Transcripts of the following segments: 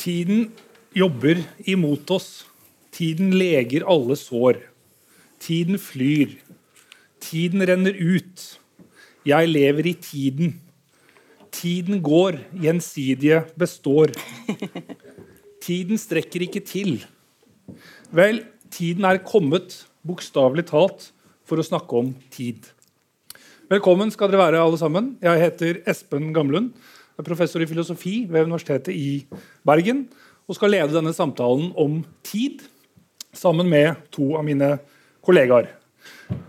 Tiden jobber imot oss. Tiden leger alle sår. Tiden flyr. Tiden renner ut. Jeg lever i tiden. Tiden går, gjensidige består. Tiden strekker ikke til. Vel, tiden er kommet, bokstavelig talt, for å snakke om tid. Velkommen skal dere være, alle sammen. Jeg heter Espen Gamlund. Er professor i filosofi ved Universitetet i Bergen og skal lede denne samtalen om tid sammen med to av mine kollegaer.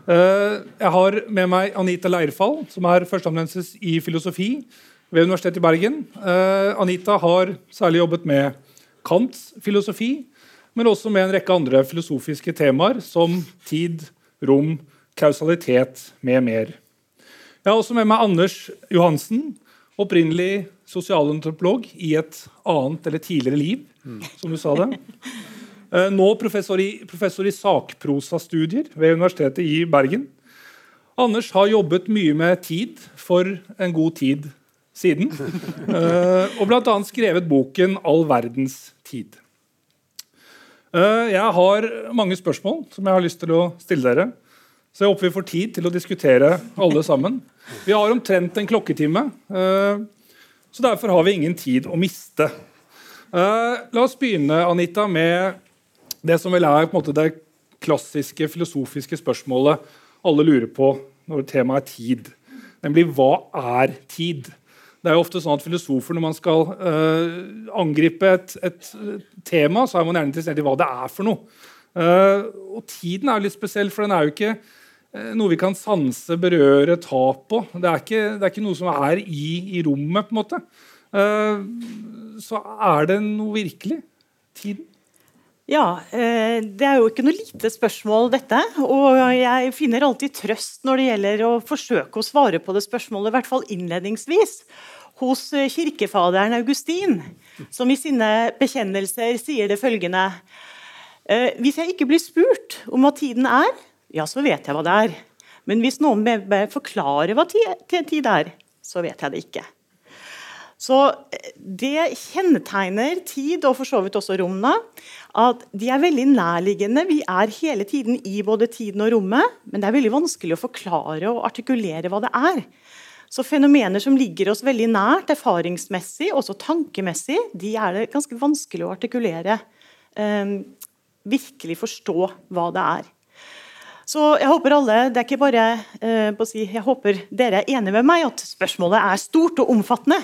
Eh, jeg har med meg Anita Leirfall, som er førsteamanuensis i filosofi ved Universitetet i Bergen. Eh, Anita har særlig jobbet med Kants filosofi, men også med en rekke andre filosofiske temaer som tid, rom, kausalitet med mer. Jeg har også med meg Anders Johansen, opprinnelig sosialantropolog i et annet eller tidligere liv, som du sa det. Eh, nå professor i, professor i sakprosastudier ved Universitetet i Bergen. Anders har jobbet mye med tid for en god tid siden. Eh, og bl.a. skrevet boken 'All verdens tid'. Eh, jeg har mange spørsmål som jeg har lyst til å stille dere. Så jeg håper vi får tid til å diskutere alle sammen. Vi har omtrent en klokketime, eh, så derfor har vi ingen tid å miste. Eh, la oss begynne Anita, med det som vel er måte, det klassiske filosofiske spørsmålet alle lurer på når temaet er tid. Nemlig hva er tid? Det er jo ofte sånn at Filosofer, når man skal uh, angripe et, et, tema, så er man gjerne interessert i hva det er for noe. Uh, og Tiden er jo litt spesiell, for den er jo ikke noe vi kan sanse, berøre, ta på. Det er ikke, det er ikke noe som er i, i, rommet, på en måte. så er det noe virkelig? Tiden? Ja, det er jo ikke noe lite spørsmål, dette. Og jeg finner alltid trøst når det gjelder å forsøke å svare på det spørsmålet, i hvert fall innledningsvis hos eh, kirkefaderen Augustin, som i sine bekjennelser sier det følgende «Eh, Hvis jeg ikke blir spurt om hva tiden er, ja, så vet jeg hva det er. Men hvis noen forklarer forklare hva tid er, så vet jeg det ikke. Så eh, Det kjennetegner tid, og for så vidt også rommene, at de er veldig nærliggende. Vi er hele tiden i både tiden og rommet, men det er veldig vanskelig å forklare og artikulere hva det er. Så fenomener som ligger oss veldig nært erfaringsmessig, også tankemessig, de er det ganske vanskelig å artikulere. Um, virkelig forstå hva det er. Så jeg håper alle, det er ikke bare uh, si, jeg håper dere er enige med meg at spørsmålet er stort og omfattende.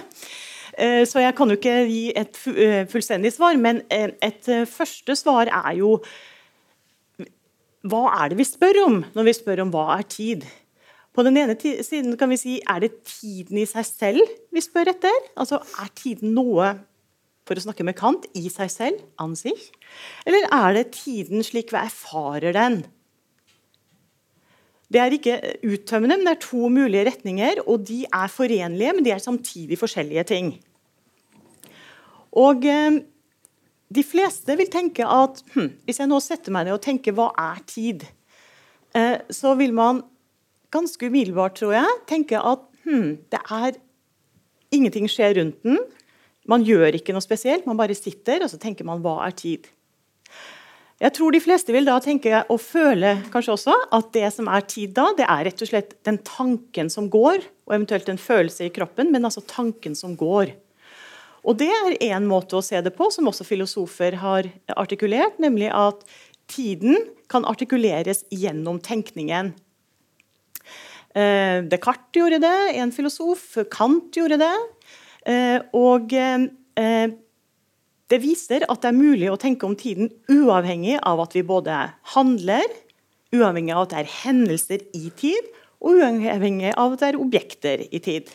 Eh, så jeg kan jo ikke gi et uh, fullstendig svar, men et første svar er jo Hva er det vi spør om når vi spør om hva er tid? På den ene siden kan vi si er det tiden i seg selv vi spør etter? Altså, Er tiden noe for å snakke med Kant, i seg selv, an sich? Eller er det tiden slik vi erfarer den? Det er ikke uttømmende, men det er to mulige retninger, og de er forenlige, men de er samtidig forskjellige ting. Og eh, De fleste vil tenke at hm, hvis jeg nå setter meg ned og tenker hva er tid, eh, så vil man ganske umiddelbart, tror jeg, tenke at hm, det er ingenting skjer rundt den. Man gjør ikke noe spesielt, man bare sitter og så tenker man hva er tid? Jeg tror de fleste vil da tenke og føle kanskje også at det som er tid da, det er rett og slett den tanken som går, og eventuelt en følelse i kroppen, men altså tanken som går. Og Det er én måte å se det på, som også filosofer har artikulert, nemlig at tiden kan artikuleres gjennom tenkningen. Eh, Descartes gjorde det, en filosof. Kant gjorde det. Eh, og eh, det viser at det er mulig å tenke om tiden uavhengig av at vi både handler, uavhengig av at det er hendelser i tid, og uavhengig av at det er objekter i tid.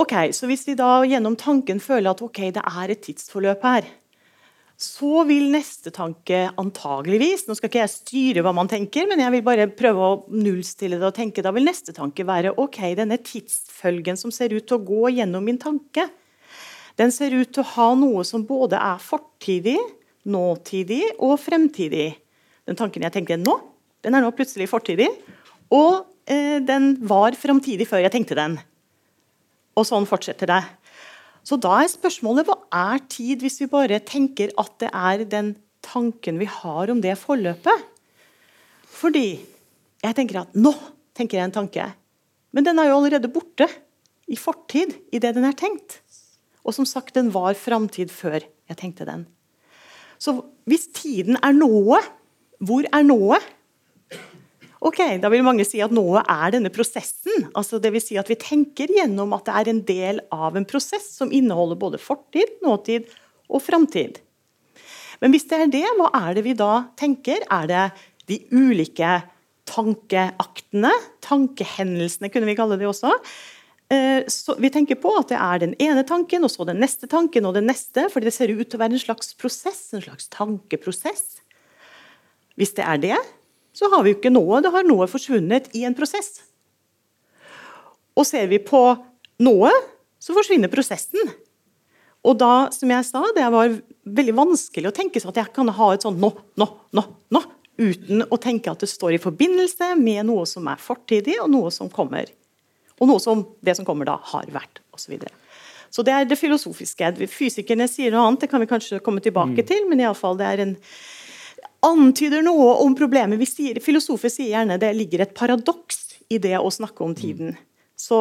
Ok, så Hvis vi da gjennom tanken føler at okay, det er et tidsforløp her, så vil neste tanke antageligvis Nå skal ikke jeg styre hva man tenker, men jeg vil bare prøve å nullstille det og tenke. Da vil neste tanke være ok, denne tidsfølgen som ser ut til å gå gjennom min tanke, den ser ut til å ha noe som både er fortidig, nåtidig og fremtidig. Den tanken jeg tenkte nå, den er nå plutselig fortidig. Og eh, den var fremtidig før jeg tenkte den. Og sånn fortsetter det. Så da er spørsmålet hva er tid, hvis vi bare tenker at det er den tanken vi har om det forløpet? Fordi jeg tenker at nå tenker jeg en tanke. Men den er jo allerede borte i fortid i det den er tenkt. Og som sagt, den var framtid før jeg tenkte den. Så hvis tiden er noe, hvor er noe? Ok, Da vil mange si at noe er denne prosessen. altså vil si at Vi tenker gjennom at det er en del av en prosess som inneholder både fortid, nåtid og framtid. Men hvis det er det, hva er det vi da tenker? Er det de ulike tankeaktene? Tankehendelsene, kunne vi kalle det også. Eh, så vi tenker på at det er den ene tanken, og så den neste tanken og den neste, fordi det ser ut til å være en slags prosess, en slags tankeprosess. Hvis det er det, så har vi jo ikke noe. Det har noe forsvunnet i en prosess. Og ser vi på noe, så forsvinner prosessen. Og da, som jeg sa, det var veldig vanskelig å tenke seg at jeg kan ha et sånn nå, nå, nå, nå, uten å tenke at det står i forbindelse med noe som er fortidig, og noe som kommer. Og noe som det som kommer da, har vært, osv. Så, så det er det filosofiske. Fysikerne sier noe annet, det kan vi kanskje komme tilbake mm. til, men i alle fall det er en antyder noe om problemet. Vi sier, Filosofer sier gjerne det ligger et paradoks i det å snakke om tiden. Så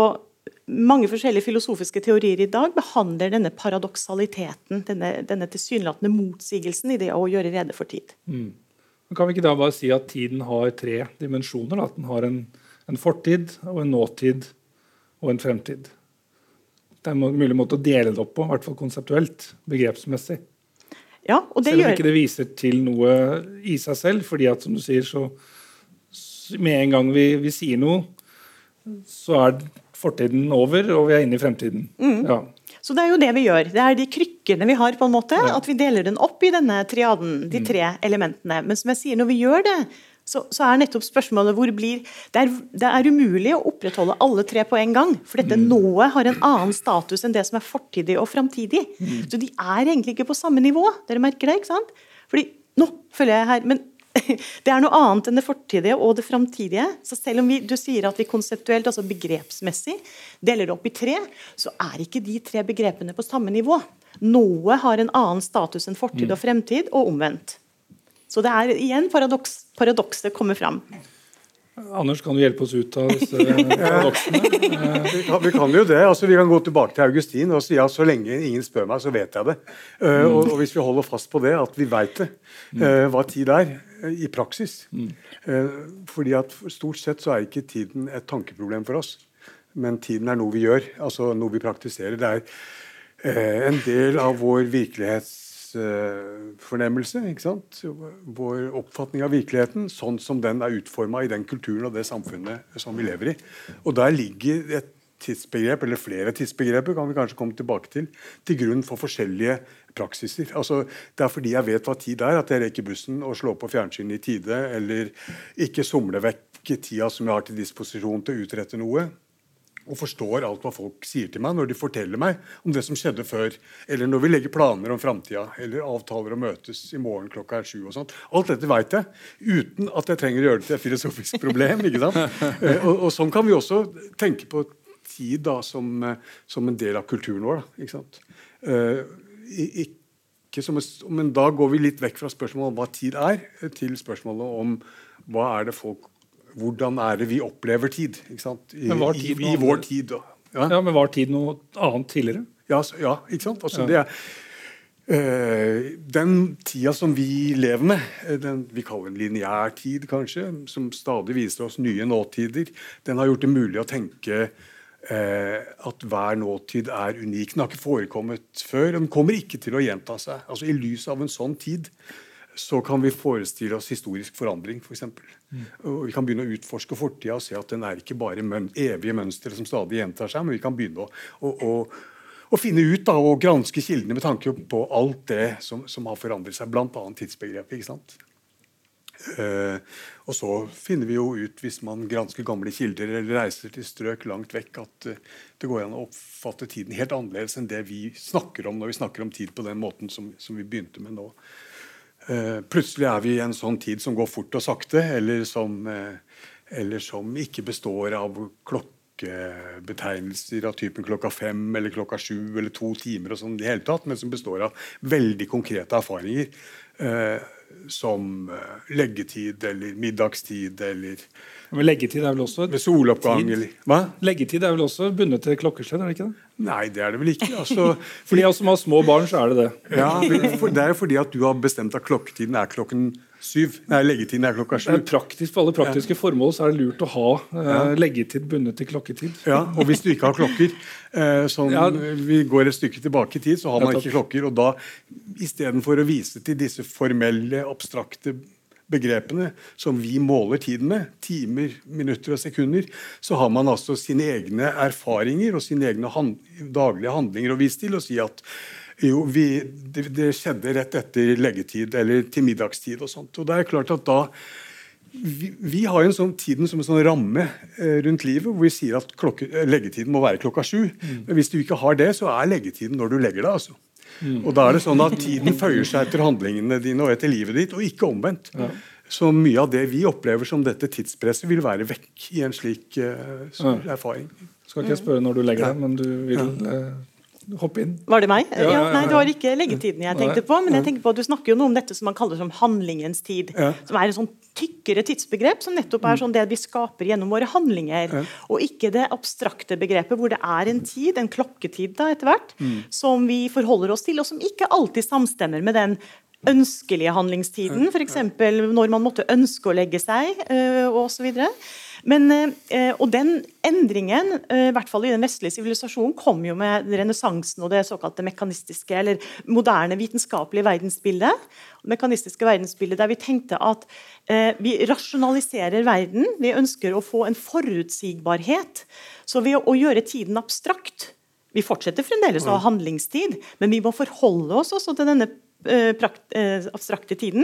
mange forskjellige filosofiske teorier i dag behandler denne paradoksaliteten, denne, denne tilsynelatende motsigelsen i det å gjøre rede for tid. Mm. Kan vi ikke da bare si at tiden har tre dimensjoner? At den har en, en fortid og en nåtid og en fremtid. Det er en mulig måte å dele det opp på, i hvert fall konseptuelt, begrepsmessig. Ja, og det Selv om ikke det viser til noe i seg selv, fordi at som du sier, så med en gang vi, vi sier noe, så er fortiden over, og vi er inne i fremtiden. Mm. Ja. Så det er jo det vi gjør. Det er de krykkene vi har, på en måte, ja. at vi deler den opp i denne triaden, de mm. tre elementene. Men som jeg sier, når vi gjør det, så, så, er nettopp spørsmålet hvor blir det er, det er, umulig å opprettholde alle tre på en gang. For dette mm. nået har en annen status enn det som er fortidig og framtidig. Mm. Så de er egentlig ikke på samme nivå. Dere merker det, ikke sant? Fordi Nå følger jeg her. men det er noe annet enn det fortidige og det framtidige. Så selv om vi, du sier at vi konseptuelt, altså begrepsmessig, deler det opp i tre, så er ikke de tre begrepene på samme nivå. Noe har en annen status enn fortid og mm. fremtid, og omvendt. Så det er igjen paradoks, paradokset kommer fram. Anders, kan du hjelpe oss ut av disse paradoksene? vi, kan, vi kan jo det. altså Vi kan gå tilbake til Augustin og si at så lenge ingen spør meg, så vet jeg det. Uh, og, og, Hvis vi holder fast på det, at vi veit det, uh, hva tid er, uh, i praksis fordi at Stort sett så er ikke tiden et tankeproblem for oss, men tiden er noe vi gjør, altså noe vi praktiserer. Det er en del av vår virkelighets fornemmelse. ikke sant? Vår oppfatning av virkeligheten sånn som den er utforma i den kulturen og det samfunnet som vi lever i. Og der ligger et tidsbegrep, eller flere tidsbegreper, kan vi kanskje komme tilbake til, til grunn for forskjellige praksiser. Altså, det er fordi jeg vet hva tid er, at jeg rekker bussen og slår på fjernsynet i tide, eller ikke somler vekk tida som jeg har til disposisjon til å utrette noe og forstår alt hva folk sier til meg når de forteller meg om det som skjedde før, eller når vi legger planer om framtida, eller avtaler å møtes i morgen klokka er sju. og sånt. Alt dette veit jeg, uten at jeg trenger å gjøre det til et filosofisk problem. ikke sant? Eh, og, og Sånn kan vi også tenke på tid da, som, eh, som en del av kulturen vår. Da, ikke sant? Uh, ikke som, men da går vi litt vekk fra spørsmålet om hva tid er, til spørsmålet om hva er det folk hvordan er det vi opplever tid? I, tid i, vår tid. Ja. ja. Men var tid noe annet tidligere? Ja, ja ikke sant? Altså, ja. er, øh, den tida som vi lever med, eh, den vi kaller en lineær tid, kanskje, som stadig viser oss nye nåtider, den har gjort det mulig å tenke øh, at hver nåtid er unik. Den har ikke forekommet før. Den kommer ikke til å gjenta seg. Altså I lys av en sånn tid så kan vi forestille oss historisk forandring. For mm. og vi kan begynne å utforske fortida og se at den er ikke bare møn evige mønstre som stadig gjentar seg, men vi kan begynne å, å, å, å finne ut da, og granske kildene med tanke på alt det som, som har forandret seg, bl.a. tidsbegrepet. ikke sant? Uh, og så finner vi jo ut, hvis man gransker gamle kilder eller reiser til strøk langt vekk, at uh, det går an å oppfatte tiden helt annerledes enn det vi snakker om når vi snakker om tid på den måten som, som vi begynte med nå. Eh, plutselig er vi i en sånn tid som går fort og sakte, eller som, eh, eller som ikke består av klokkebetegnelser av typen klokka fem eller klokka sju eller to timer, og sånn i hele tatt, men som består av veldig konkrete erfaringer. Som eh, leggetid eller middagstid eller Men leggetid er vel også med soloppgang tid? eller Hva? Leggetid er vel også bundet til klokkeslett, er det ikke det? Nei, det er det vel ikke. Altså, For de som har små barn, så er det det. ja, det er jo fordi at du har bestemt at klokketiden er klokken syv. Nei, leggetiden er klokka sju. praktisk, For alle praktiske formål så er det lurt å ha eh, leggetid bundet til klokketid. Ja, og hvis du ikke har klokker, eh, sånn, Ja. vi går et stykke tilbake i tid, så har man Ja, ikke klokker. Og da, istedenfor å vise til disse formelle, abstrakte begrepene som vi måler tiden med, timer, minutter og sekunder, så har man altså sine egne erfaringer og sine egne hand, daglige handlinger å vise til og si at jo, vi, det, det skjedde rett etter leggetid eller til middagstid og sånt. Og det er klart at da vi, vi har jo en sånn tiden som en sånn ramme eh, rundt livet hvor vi sier at klokke, eh, leggetiden må være klokka sju. Men hvis du ikke har det, så er leggetiden når du legger deg. altså. Og da er det sånn at Tiden føyer seg etter handlingene dine og etter livet ditt, og ikke omvendt. Så mye av det vi opplever som dette tidspresset, vil være vekk i en slik uh, erfaring. Skal ikke jeg spørre når du legger deg, men du vil eh, hoppe inn. Var det meg? Ja, ja, ja, Nei, det var ikke leggetiden jeg tenkte på. Men jeg tenker på at du snakker jo noe om dette som man kaller som handlingens tid. Som er et sånn tykkere tidsbegrep, som nettopp er sånn det vi skaper gjennom våre handlinger. Og ikke det abstrakte begrepet hvor det er en tid, en klokketid da etter hvert, som vi forholder oss til, og som ikke alltid samstemmer med den ønskelige handlingstiden, f.eks. når man måtte ønske å legge seg, øh, osv. Men, eh, og den endringen, eh, i hvert fall i den vestlige sivilisasjonen, kom jo med renessansen og det såkalte mekanistiske, eller moderne vitenskapelige verdensbildet. Det mekanistiske verdensbildet Der vi tenkte at eh, vi rasjonaliserer verden. Vi ønsker å få en forutsigbarhet. Så ved å gjøre tiden abstrakt Vi fortsetter fremdeles å ha handlingstid, men vi må forholde oss også til denne prakt, abstrakte tiden.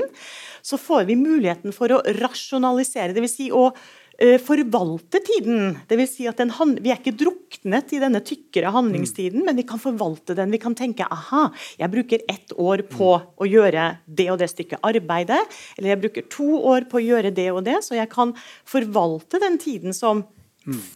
Så får vi muligheten for å rasjonalisere, dvs. Si å forvalte tiden. Det vil si at hand- vi er ikke druknet i denne tykkere handlingstiden, men vi kan forvalte den. Vi kan tenke aha, jeg bruker ett år på å gjøre det og det stykket arbeidet. Eller jeg bruker to år på å gjøre det og det, så jeg kan forvalte den tiden som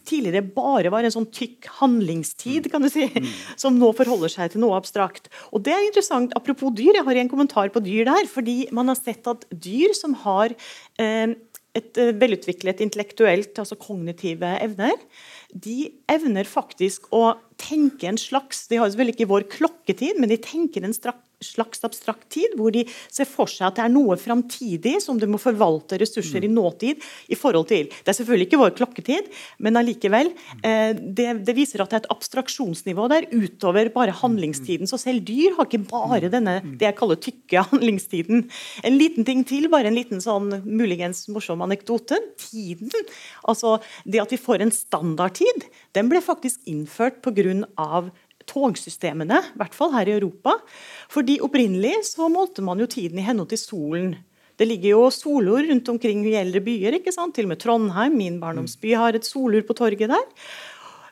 tidligere bare var en sånn tykk handlingstid, kan du si, som nå forholder seg til noe abstrakt. Og det er interessant, Apropos dyr, jeg har en kommentar på dyr der. fordi man har sett at dyr som har eh, et eh, velutviklet intellektuelt, altså kognitive evner, de evner faktisk å tenke en slags De har selvfølgelig ikke vår klokketid, men de tenker en slags abstrakt tid, hvor de ser for seg at det er noe framtidig som du må forvalte ressurser i nåtid i forhold til. Det er selvfølgelig ikke vår klokketid, men allikevel. Eh, det, det viser at det er et abstraksjonsnivå der utover bare handlingstiden. Så selv dyr har ikke bare denne det jeg kaller tykke handlingstiden. En liten ting til, bare en liten sånn muligens morsom anekdote. Tiden, altså det at vi får en standardtid, den ble faktisk innført pga. togsystemene, i hvert fall her i Europa. Fordi opprinnelig så målte man jo tiden i henhold til solen. Det ligger jo solur rundt omkring i eldre byer. ikke sant? Til og med Trondheim, min barndomsby, har et solur på torget der.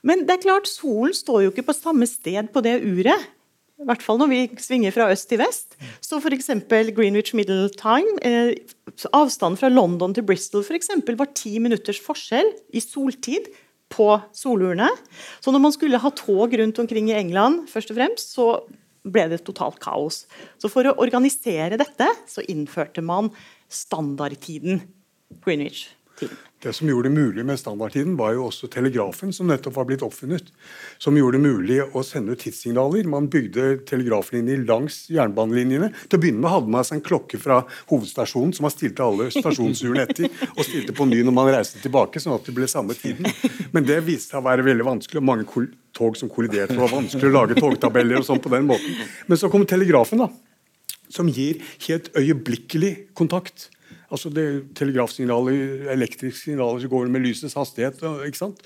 Men det er klart, solen står jo ikke på samme sted på det uret. I hvert fall når vi svinger fra øst til vest. Så f.eks. Greenwich Middle Time, eh, avstanden fra London til Bristol for eksempel, var ti minutters forskjell i soltid på solurene. Så når man skulle ha tog rundt omkring i England, først og fremst, så ble det totalt kaos. Så for å organisere dette, så innførte man standardtiden. Greenwich-tiden. Det som gjorde det mulig med standardtiden, var jo også telegrafen, som nettopp var blitt oppfunnet. Som gjorde det mulig å sende ut tidssignaler. Man bygde telegraflinjer langs jernbanelinjene. Til å begynne med hadde man seg en klokke fra hovedstasjonen som man stilte alle stasjonshjulene etter, og stilte på ny når man reiste tilbake, sånn at det ble samme tiden. Men det viste seg å være veldig vanskelig, og mange tog som kolliderte. Det var vanskelig å lage togtabeller og sånn på den måten. Men så kom telegrafen, da. Som gir helt øyeblikkelig kontakt. Altså det Telegrafsignaler, elektriske signaler som går med lysets hastighet. ikke sant?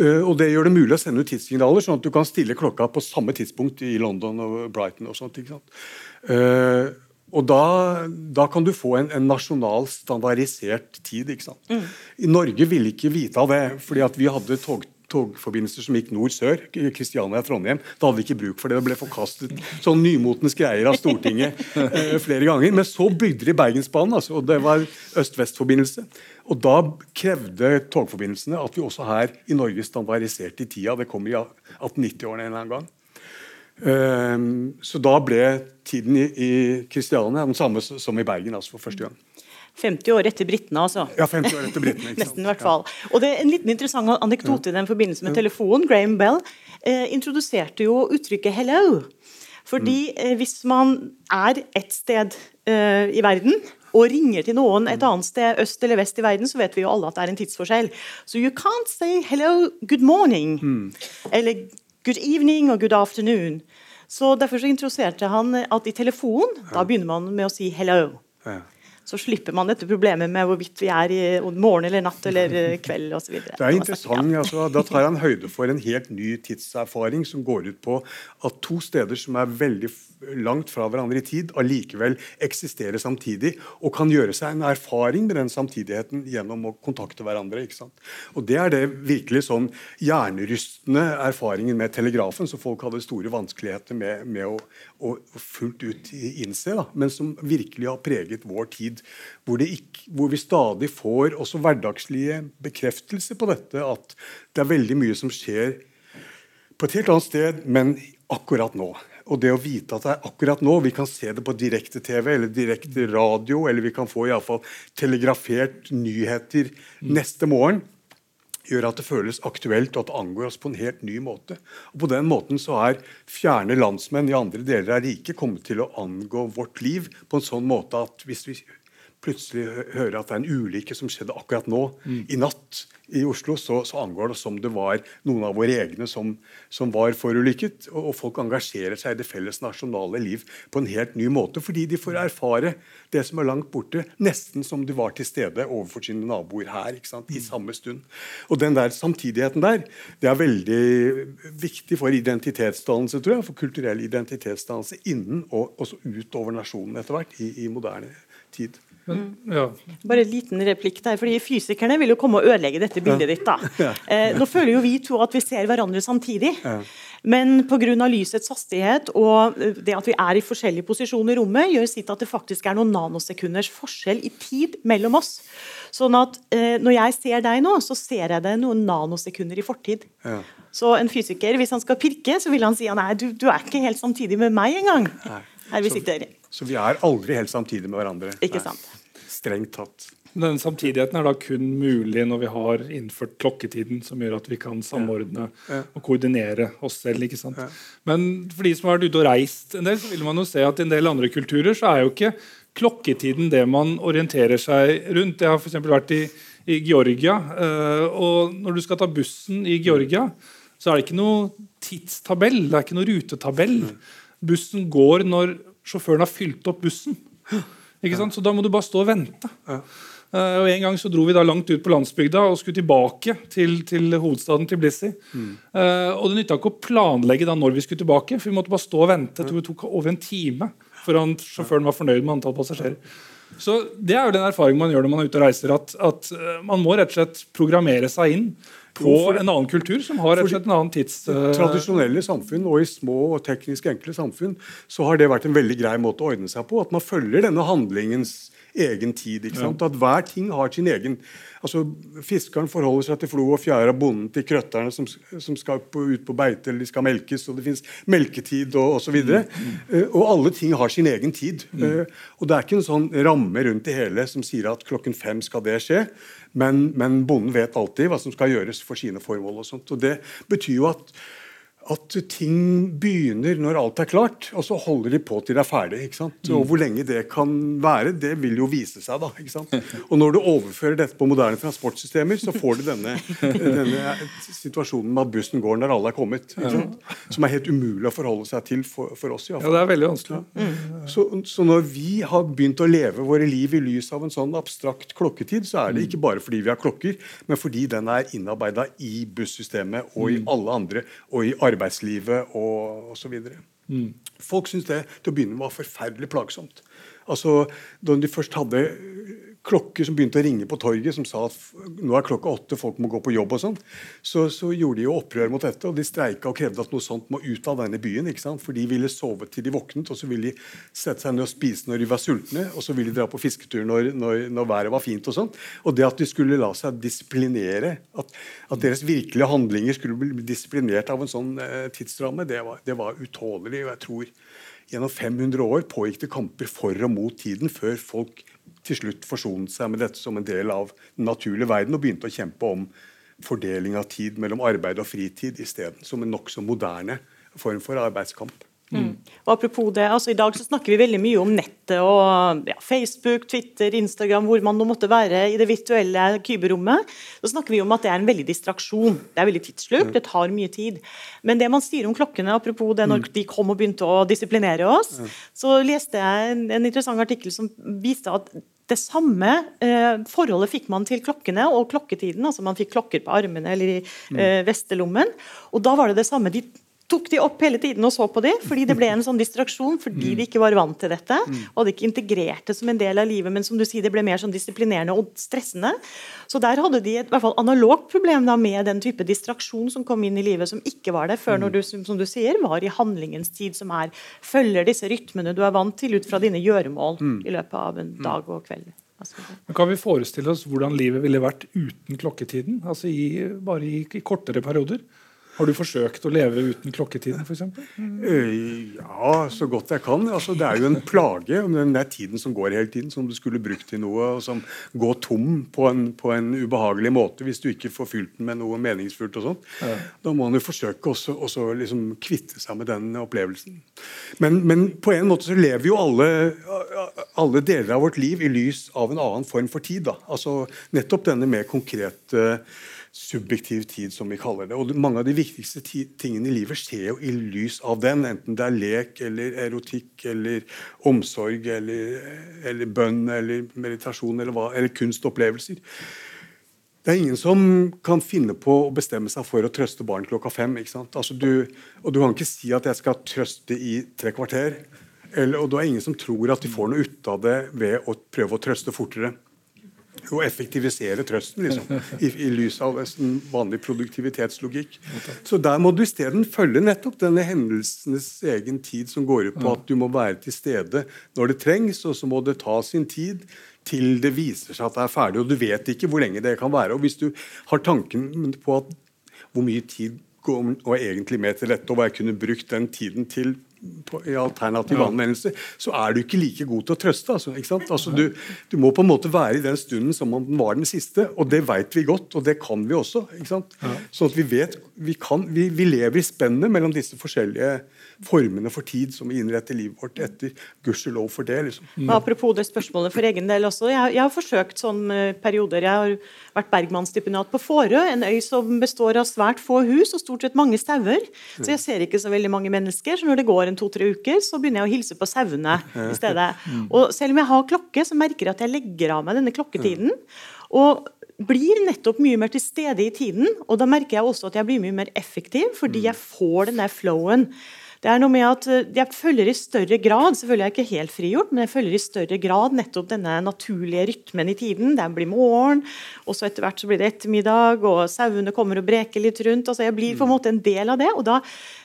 Uh, og Det gjør det mulig å sende ut tidssignaler, sånn at du kan stille klokka på samme tidspunkt i London og Brighton. og sånt, ikke sant? Uh, og da, da, kan du få en, en nasjonal, standardisert tid. ikke sant? Mm. I Norge ville ikke vite av det, fordi at vi hadde tog, togforbindelser som gikk nord-sør. Kristiania-Trondheim. Da hadde vi ikke bruk for det. Det ble forkastet sånn nymotens greier av Stortinget eh, flere ganger. Men så bygde de Bergensbanen, altså, og det var øst-vest-forbindelse. Og da krevde togforbindelsene at vi også her i Norge standardiserte i tida. Det kommer i 1890-årene en eller annen gang. Um, så da ble tiden i, i Kristiania den samme som i Bergen altså for første gang. 50 år etter britene, altså. Ja, 50 år etter britene. Nesten, i hvert fall. Og det er En liten interessant anekdote i den forbindelse med telefonen. Graham Bell eh, introduserte jo uttrykket 'hello'. Fordi mm. eh, hvis man er et sted eh, i verden og ringer til noen et annet sted øst eller vest i verden, så vet vi jo alle at det er en tidsforskjell. Så you can't say 'hello, good morning' mm. eller 'good evening' og 'good afternoon'. Så Derfor så introduserte han at i telefon da begynner man med å si 'hello'. Ja så slipper man dette problemet med hvorvidt vi er i morgen eller natt eller eh, kveld osv. Det er interessant. Altså, da tar han høyde for en helt ny tidserfaring som går ut på at to steder som er veldig langt fra hverandre i tid, allikevel eksisterer samtidig og kan gjøre seg en erfaring med den samtidigheten gjennom å kontakte hverandre. ikke sant? Og Det er det virkelig sånn hjernerystende erfaringen med telegrafen, som folk hadde store vanskeligheter med, med å, å, fullt ut innse, da, men som virkelig har preget vår tid. Hvor, ikke, hvor vi stadig får også hverdagslige bekreftelser på dette, at det er veldig mye som skjer på et helt annet sted, men akkurat nå. Og det å vite at det er akkurat nå Vi kan se det på direkte-TV eller direkte radio, eller vi kan få i alle fall telegrafert nyheter mm. neste morgen. Gjør at det føles aktuelt og at det angår oss på en helt ny måte. Og På den måten så er fjerne landsmenn i andre deler av riket kommet til å angå vårt liv på en sånn måte at hvis vi plutselig hører at det er en ulykke som skjedde akkurat nå, mm. i natt, i Oslo, så, så, angår det som det var noen av våre egne som, som var forulykket. Og, og, folk engasjerer seg i det felles nasjonale liv på en helt ny måte, fordi de får erfare det som er langt borte, nesten som de var til stede overfor sine naboer her ikke sant, i mm. samme stund. Og den der samtidigheten der, det er veldig viktig for identitetsdannelse, tror jeg, for kulturell identitetsdannelse innen og også utover nasjonen etter hvert, i, i moderne tid. Men, ja. Bare en liten replikk der, fordi Fysikerne vil jo komme og ødelegge dette bildet ditt. da. Eh, nå føler jo vi to at vi ser hverandre samtidig. Men pga. lysets hastighet og eh, det at vi er i forskjellige posisjoner i rommet, gjør sitt at det faktisk er noen nanosekunders forskjell i tid mellom oss. Sånn at eh, når jeg ser deg nå, så ser jeg det noen nanosekunder i fortid. Ja. Så en fysiker, hvis han skal pirke, så vil han si at nei, du, du er ikke helt samtidig med meg engang. Her vi sitter. Så, vi er aldri helt samtidig med hverandre. Ikke sant. Strengt tatt. Den samtidigheten er da kun mulig når vi har innført klokketiden, som gjør at vi kan samordne ja. Ja. og koordinere oss selv. ikke sant? Ja. Men for de som har vært ute og reist en del, så vil man jo se at i en del andre kulturer så er jo ikke klokketiden det man orienterer seg rundt. Jeg har f.eks. vært i, i Georgia, eh, og når du skal ta bussen i Georgia, så er det ikke noe tidstabell, det er ikke noe rutetabell. Bussen går når sjåføren har fylt opp bussen. Ikke sant? Så da må du bare stå og vente. Ja. Uh, og En gang så dro vi da langt ut på landsbygda og skulle tilbake til, til hovedstaden til Tbilisi. Mm. Uh, og det nytta ikke å planlegge da når vi skulle tilbake, for vi måtte bare stå og vente. Jeg tror det tok over en time før han, sjåføren var fornøyd med antall passasjerer. Så Det er jo den erfaringen man gjør når man er ute og reiser, at, at uh, man må rett og slett programmere seg inn på en annen kultur som har rett og slett en annen tids... Uh... Tradisjonelle samfunn og i små og teknisk enkle samfunn så har det vært en veldig grei måte å ordne seg på. At man følger denne handlingens egen tid. ikke sant? At hver ting har sin egen altså Fiskeren forholder seg til flo og fjære, bonden til krøtterne som, som skal på, ut på beite eller de skal melkes, og det fins melketid og osv. Og, så mm. uh, og alle ting har sin egen tid. Mm. Uh, og det er ikke en sånn ramme rundt det hele som sier at klokken fem skal det skje. Men, men bonden vet alltid hva som skal gjøres for sine formål. og sånt, og Det betyr jo at at ting begynner når alt er klart, og så holder de på til det er ferdig. ikke sant? Og Hvor lenge det kan være, det vil jo vise seg. da, ikke sant? Og Når du overfører dette på moderne transportsystemer, så får du denne, denne situasjonen med at bussen går når alle er kommet. ikke sant? Som er helt umulig å forholde seg til for, for oss. i fall. Ja, det er veldig vanskelig. Ja. Så, så, når vi har begynt å leve våre liv i lys av en sånn abstrakt klokketid, så er det ikke bare fordi vi har klokker, men fordi den er innarbeida i bussystemet og i alle andre, og i arbeidslivet og osv. Mm. Folk syntes det til å begynne med var forferdelig plagsomt. Altså, Da de først hadde klokker som begynte å ringe på torget, som sa at nå er klokka åtte, folk må gå på jobb og sånn, så, så, gjorde de jo opprør mot dette. og De streika og krevde at noe sånt må ut av denne byen. ikke sant? For de ville sove til de våknet, og så ville de sette seg ned og spise når de var sultne, og så ville de dra på fisketur når, når, når været var fint og sånn. Og det at de skulle la seg disiplinere, at, at deres virkelige handlinger skulle bli disiplinert av en sånn eh, tidsramme, det var, det var utålelig. og jeg tror Gjennom 500 år pågikk det kamper for og mot tiden før folk til slutt forsonet seg med dette som en del av den naturlige verden og begynte å kjempe om fordeling av tid mellom arbeid og fritid isteden, som en nokså moderne form for arbeidskamp. Mm. Og apropos det, altså I dag så snakker vi veldig mye om nettet og ja, Facebook, Twitter, Instagram, hvor man nå måtte være i det virtuelle kyberommet. Så snakker vi om at det er en veldig distraksjon. Det er veldig tidssluk, det tar mye tid. Men det man sier om klokkene, apropos det når mm. de kom og begynte å disiplinere oss, så leste jeg en, en interessant artikkel som viste at det samme eh, forholdet fikk man til klokkene og klokketiden. altså Man fikk klokker på armene eller i eh, vestelommen. Og da var det det samme. De tok de opp hele tiden og så på de, fordi det ble en sånn distraksjon fordi de ikke var vant til dette. og hadde ikke integrert det som en del av livet, men som du sier, det ble mer sånn disiplinerende og stressende. Så der hadde de et i hvert fall analogt problem da, med den type distraksjon som kom inn i livet, som ikke var det før når du som du sier, var i handlingens tid, som er følger disse rytmene du er vant til ut fra dine gjøremål i løpet av en dag og kveld. Men kan vi forestille oss hvordan livet ville vært uten klokketiden? Altså i, bare i, i kortere perioder? Har du forsøkt å leve uten klokketiden f.eks.? Mm. Ja, så godt jeg kan. Altså, det er jo en plage om den der tiden som går hele tiden, som du skulle brukt til noe, og som går tom på en, på en ubehagelig måte hvis du ikke får fylt den med noe meningsfullt. og sånt. Ja. Da må man jo forsøke også, også liksom kvitte seg med den opplevelsen. Men, men, på en måte så lever jo alle, alle, deler av vårt liv i lys av en annen form for tid. da. Altså Nettopp denne mer konkrete subjektiv tid, som vi kaller det. Og Mange av de viktigste tingene i livet skjer jo i lys av den. Enten det er lek eller erotikk eller omsorg eller, eller bønn eller meditasjon eller, hva, eller kunstopplevelser. Det er ingen som kan finne på å bestemme seg for å trøste barn klokka fem. ikke sant? Altså du, og du kan ikke si at jeg skal trøste i tre kvarter. Eller, og det er ingen som tror at de får noe ut av det ved å prøve å trøste fortere å effektivisere trøsten, liksom, i, i lys av en vanlig produktivitetslogikk. Så der må du isteden følge nettopp denne hendelsenes egen tid, som går ut på at du må være til stede når det trengs, og så må det ta sin tid til det viser seg at det er ferdig. Og du vet ikke hvor lenge det kan være. Og hvis du har tanken på at hvor mye tid går egentlig med til dette, og hva jeg kunne brukt den tiden til på, i alternativ ja. anvendelse, så er du ikke like god til å trøste. Altså, altså, du, du, må på en måte være i den stunden som om den var den siste, og det vet vi godt, og det kan vi også. Ja. Sånn at vi vet vi, kan, vi, vi, lever i spennet mellom disse forskjellige formene for tid som vi innretter livet vårt etter. Gudskjelov for det. liksom. Mm. Apropos det spørsmålet for egen del også. Jeg, jeg har forsøkt sånne eh, perioder. Jeg har vært Bergmannsstipendiat på Fårø, en øy som består av svært få hus og stort sett mange sauer. Så jeg ser ikke så veldig mange mennesker. så når det går en to-tre uker, så begynner jeg å hilse på sauene i stedet. Og selv om jeg har klokke, så merker jeg at jeg legger av meg denne klokketiden. Og blir nettopp mye mer til stede i tiden. Og da merker jeg også at jeg blir mye mer effektiv, fordi jeg får den der flowen. Det er noe med at eh, Jeg følger i større grad selvfølgelig er jeg ikke helt frigjort, men jeg følger i større grad nettopp denne naturlige rytmen i tiden. Det blir morgen, og så etter hvert så blir det ettermiddag, og sauene kommer og breker litt rundt. altså Jeg blir på en måte en del av det. og da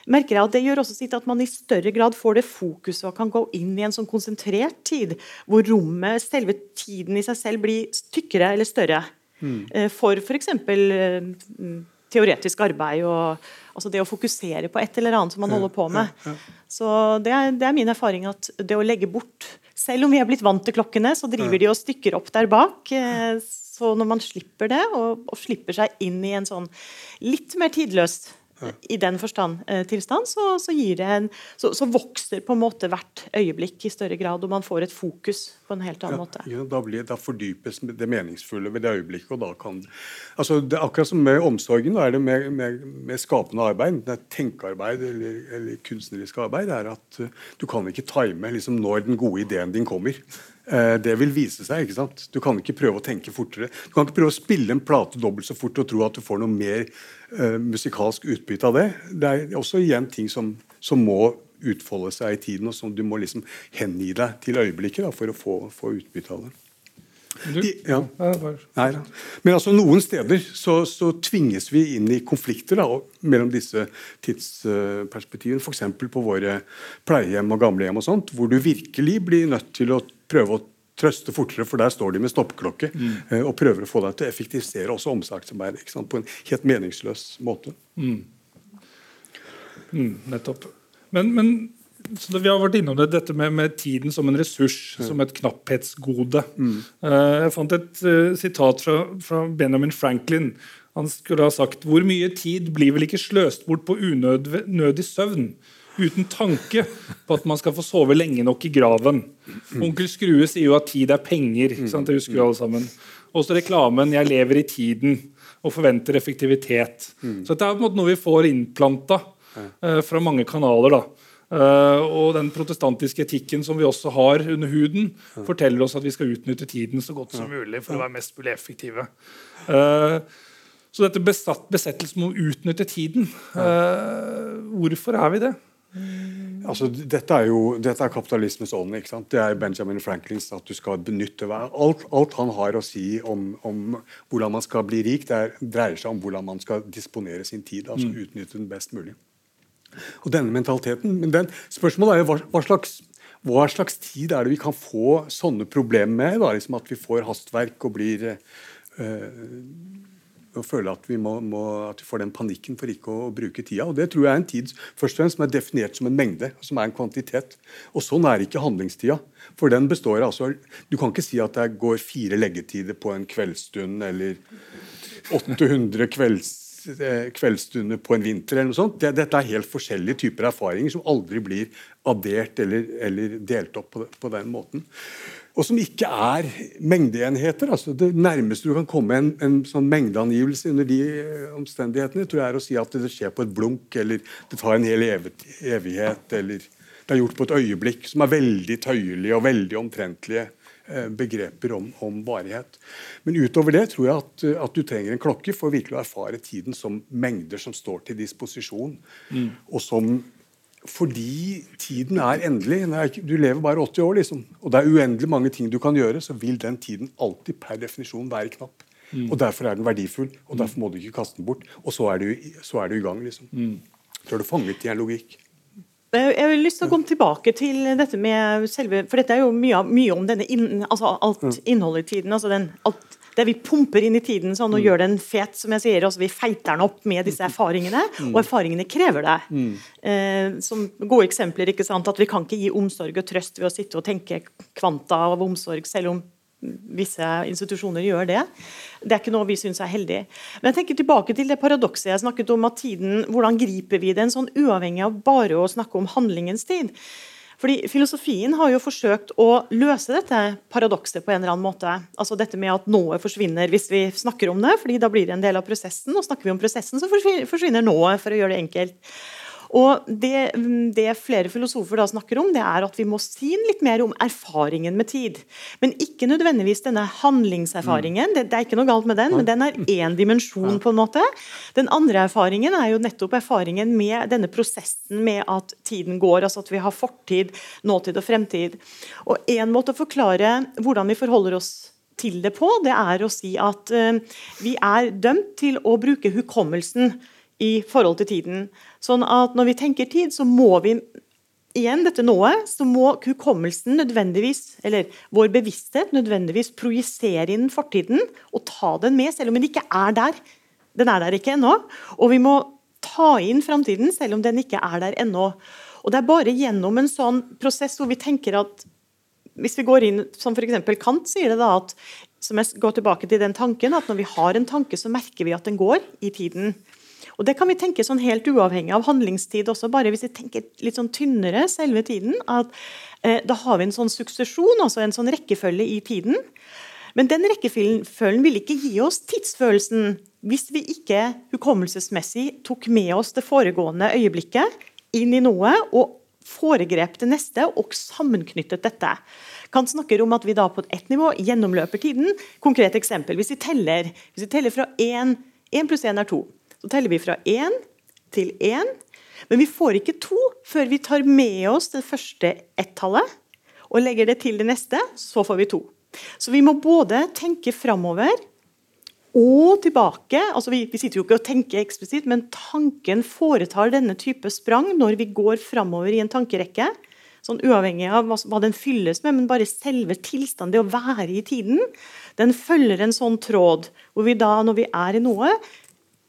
merker jeg at Det gjør også sitt at man i større grad får det fokuset og kan gå inn i en sånn konsentrert tid, hvor rommet, selve tiden i seg selv, blir tykkere eller større. Mm. For f.eks teoretisk arbeid og altså det å fokusere på et eller annet som man holder på med. Så det er, det er min erfaring at det å legge bort Selv om vi er blitt vant til klokkene, så driver de og stykker opp der bak. Eh, så når man slipper det, og, og slipper seg inn i en sånn litt mer tidløst i den forstand eh, tilstand, så, så, en, så, så, vokser på en måte hvert øyeblikk i større grad, og man får et fokus på en helt annen ja, måte. Ja, da, blir, da, fordypes det meningsfulle ved det øyeblikket. og da kan altså det Akkurat som med omsorgen, da er det med, med, med skapende arbeid, det er tenkearbeid eller, eller kunstnerisk arbeid, er at uh, du kan ikke time liksom, når den gode ideen din kommer. Uh, det vil vise seg. ikke sant? Du kan ikke prøve å tenke fortere. Du kan ikke prøve å spille en plate dobbelt så fort og tro at du får noe mer uh, musikalsk utbytte av det. Det er også igjen ting som, som må utfolde seg i tiden, og som du må liksom hengi deg til øyeblikket da, for å få, få utbytte av det. Du, ja. ja, Nei da. Men altså noen steder så, så tvinges vi inn i konflikter da, mellom disse tidsperspektivene. F.eks. på våre pleiehjem og gamlehjem, og sånt, hvor du virkelig blir nødt til å prøve å trøste fortere, for der står de med stoppeklokke mm. og prøver å få deg til å effektivisere også omsorgsarbeidet på en helt meningsløs måte. Mm, nettopp. Men, men så Vi har vært innom det, dette med, med tiden som en ressurs, som et knapphetsgode. Mm. jeg fant et uh, sitat fra, fra Benjamin Franklin. Han skulle ha sagt hvor mye tid blir vel ikke sløst bort på unødig søvn uten tanke på at man skal få sove lenge nok i graven. Onkel Skrue sier jo at tid er penger. sant? Det husker vi alle sammen. Også reklamen 'Jeg lever i tiden' og forventer effektivitet. Så dette er på en måte noe vi får innplanta uh, fra mange kanaler. da. Uh, og den protestantiske etikken som vi også har under huden, forteller oss at vi skal utnytte tiden så godt som mulig for å være mest mulig effektive. Uh, så dette besatt, besettelsen om å utnytte tiden, uh, hvorfor er vi det? Altså, dette er jo dette er kapitalismens ånd. ikke sant? Det er Benjamin Franklins at du skal benytte hver alt, alt han har å si om, om hvordan man skal bli rik, det er, dreier seg om hvordan man skal disponere sin tid. altså Utnytte den best mulig. Og denne mentaliteten, men den, Spørsmålet er jo hva, hva, slags, hva slags tid er det vi kan få sånne problemer med? da, liksom At vi får hastverk og blir eh, og føler at vi, må, må, at vi får den panikken for ikke å, bruke tida. Og Det tror jeg er en tid først og fremst som er definert som en mengde, som er en kvantitet. Og Sånn er ikke handlingstida. For den består altså Du kan ikke si at det går fire leggetider på en kveldsstund, eller 800 kvelds, eh, kveldsstunder på en vinter, eller noe sånt. Det, dette er helt forskjellige typer erfaringer som aldri blir addert eller, eller delt opp på den måten og som ikke er mengdeenheter. altså Det nærmeste du kan komme en, en sånn mengdeangivelse under de eh, omstendighetene, tror jeg er å si at det skjer på et blunk, eller det tar en hel evighet, eller det er gjort på et øyeblikk, som er veldig tøyelige og veldig omtrentlige eh, begreper om, om, varighet. Men utover det tror jeg at, at, du trenger en klokke for virkelig å erfare tiden som mengder som står til disposisjon, mm. og som fordi tiden er endelig. Du lever bare 80 år, liksom. Og det er uendelig mange ting du kan gjøre, så vil den tiden alltid per definisjon være knapp. Mm. Og Derfor er den verdifull, og derfor må du ikke kaste den bort. Og så er du, så er du i gang. liksom. Mm. Så er du fanget i en logikk. Jeg vil lyst til å komme tilbake til dette med selve For dette er jo mye, mye om denne inn, altså alt mm. innholdet i tiden. altså den, alt det vi pumper inn i tiden sånn, og mm. gjør den fet, som jeg sier. Altså, vi feiter den opp med disse erfaringene, mm. og erfaringene krever det. Mm. Eh, som gode eksempler, ikke sant, at vi kan ikke gi omsorg og trøst ved å sitte og tenke kvanta av omsorg, selv om visse institusjoner gjør det. Det er ikke noe vi syns er heldig. Men jeg tenker tilbake til det paradokset jeg snakket om, at tiden, hvordan griper vi den, sånn uavhengig av bare å snakke om handlingens tid. Fordi Filosofien har jo forsøkt å løse dette paradokset på en eller annen måte. Altså dette med at nået forsvinner hvis vi snakker om det, fordi da blir det en del av prosessen. Og snakker vi om prosessen, så forsvinner nået, for å gjøre det enkelt. Og det, det, flere filosofer da snakker om, det er at vi må si litt mer om erfaringen med tid. Men ikke nødvendigvis denne handlingserfaringen. Det, det er ikke noe galt med den, men den er én dimensjon. på en måte. Den andre erfaringen er jo nettopp erfaringen med denne prosessen med at tiden går. altså At vi har fortid, nåtid og fremtid. Og En måte å forklare hvordan vi forholder oss til det på, det er å si at uh, vi er dømt til å bruke hukommelsen i forhold til tiden. Sånn at når vi tenker tid, så må vi igjen dette nået, så må hukommelsen nødvendigvis, eller vår bevissthet nødvendigvis projisere inn fortiden og ta den med, selv om den ikke er der. Den er der ikke ennå. Og vi må ta inn framtiden, selv om den ikke er der ennå. Og Det er bare gjennom en sånn prosess hvor vi tenker at hvis vi går inn, som f.eks. Kant sier det da, at som jeg går tilbake til den tanken, at når vi har en tanke, så merker vi at den går i tiden. Og Det kan vi tenke sånn helt uavhengig av handlingstid også, bare hvis vi tenker litt sånn tynnere selve tiden. at eh, Da har vi en sånn suksesjon, altså en sånn rekkefølge i tiden. Men den rekkefølgen vil ikke gi oss tidsfølelsen hvis vi ikke hukommelsesmessig tok med oss det foregående øyeblikket inn i noe og foregrep det neste og sammenknyttet dette. Kant snakker om at vi da på ett nivå gjennomløper tiden. Konkret eksempel. Hvis vi teller, hvis vi teller fra 1 1 pluss 1 er 2. Så teller vi fra én til én. Men vi får ikke to før vi tar med oss det første ett-tallet og legger det til det neste. Så får vi to. Så vi må både tenke framover og tilbake. altså vi, vi, sitter jo ikke og tenker eksplisitt, men tanken foretar denne type sprang når vi går framover i en tankerekke. Sånn Uavhengig av hva, hva den fylles med, men bare selve tilstanden, det å være i tiden, den følger en sånn tråd. Hvor vi da, når vi er i noe,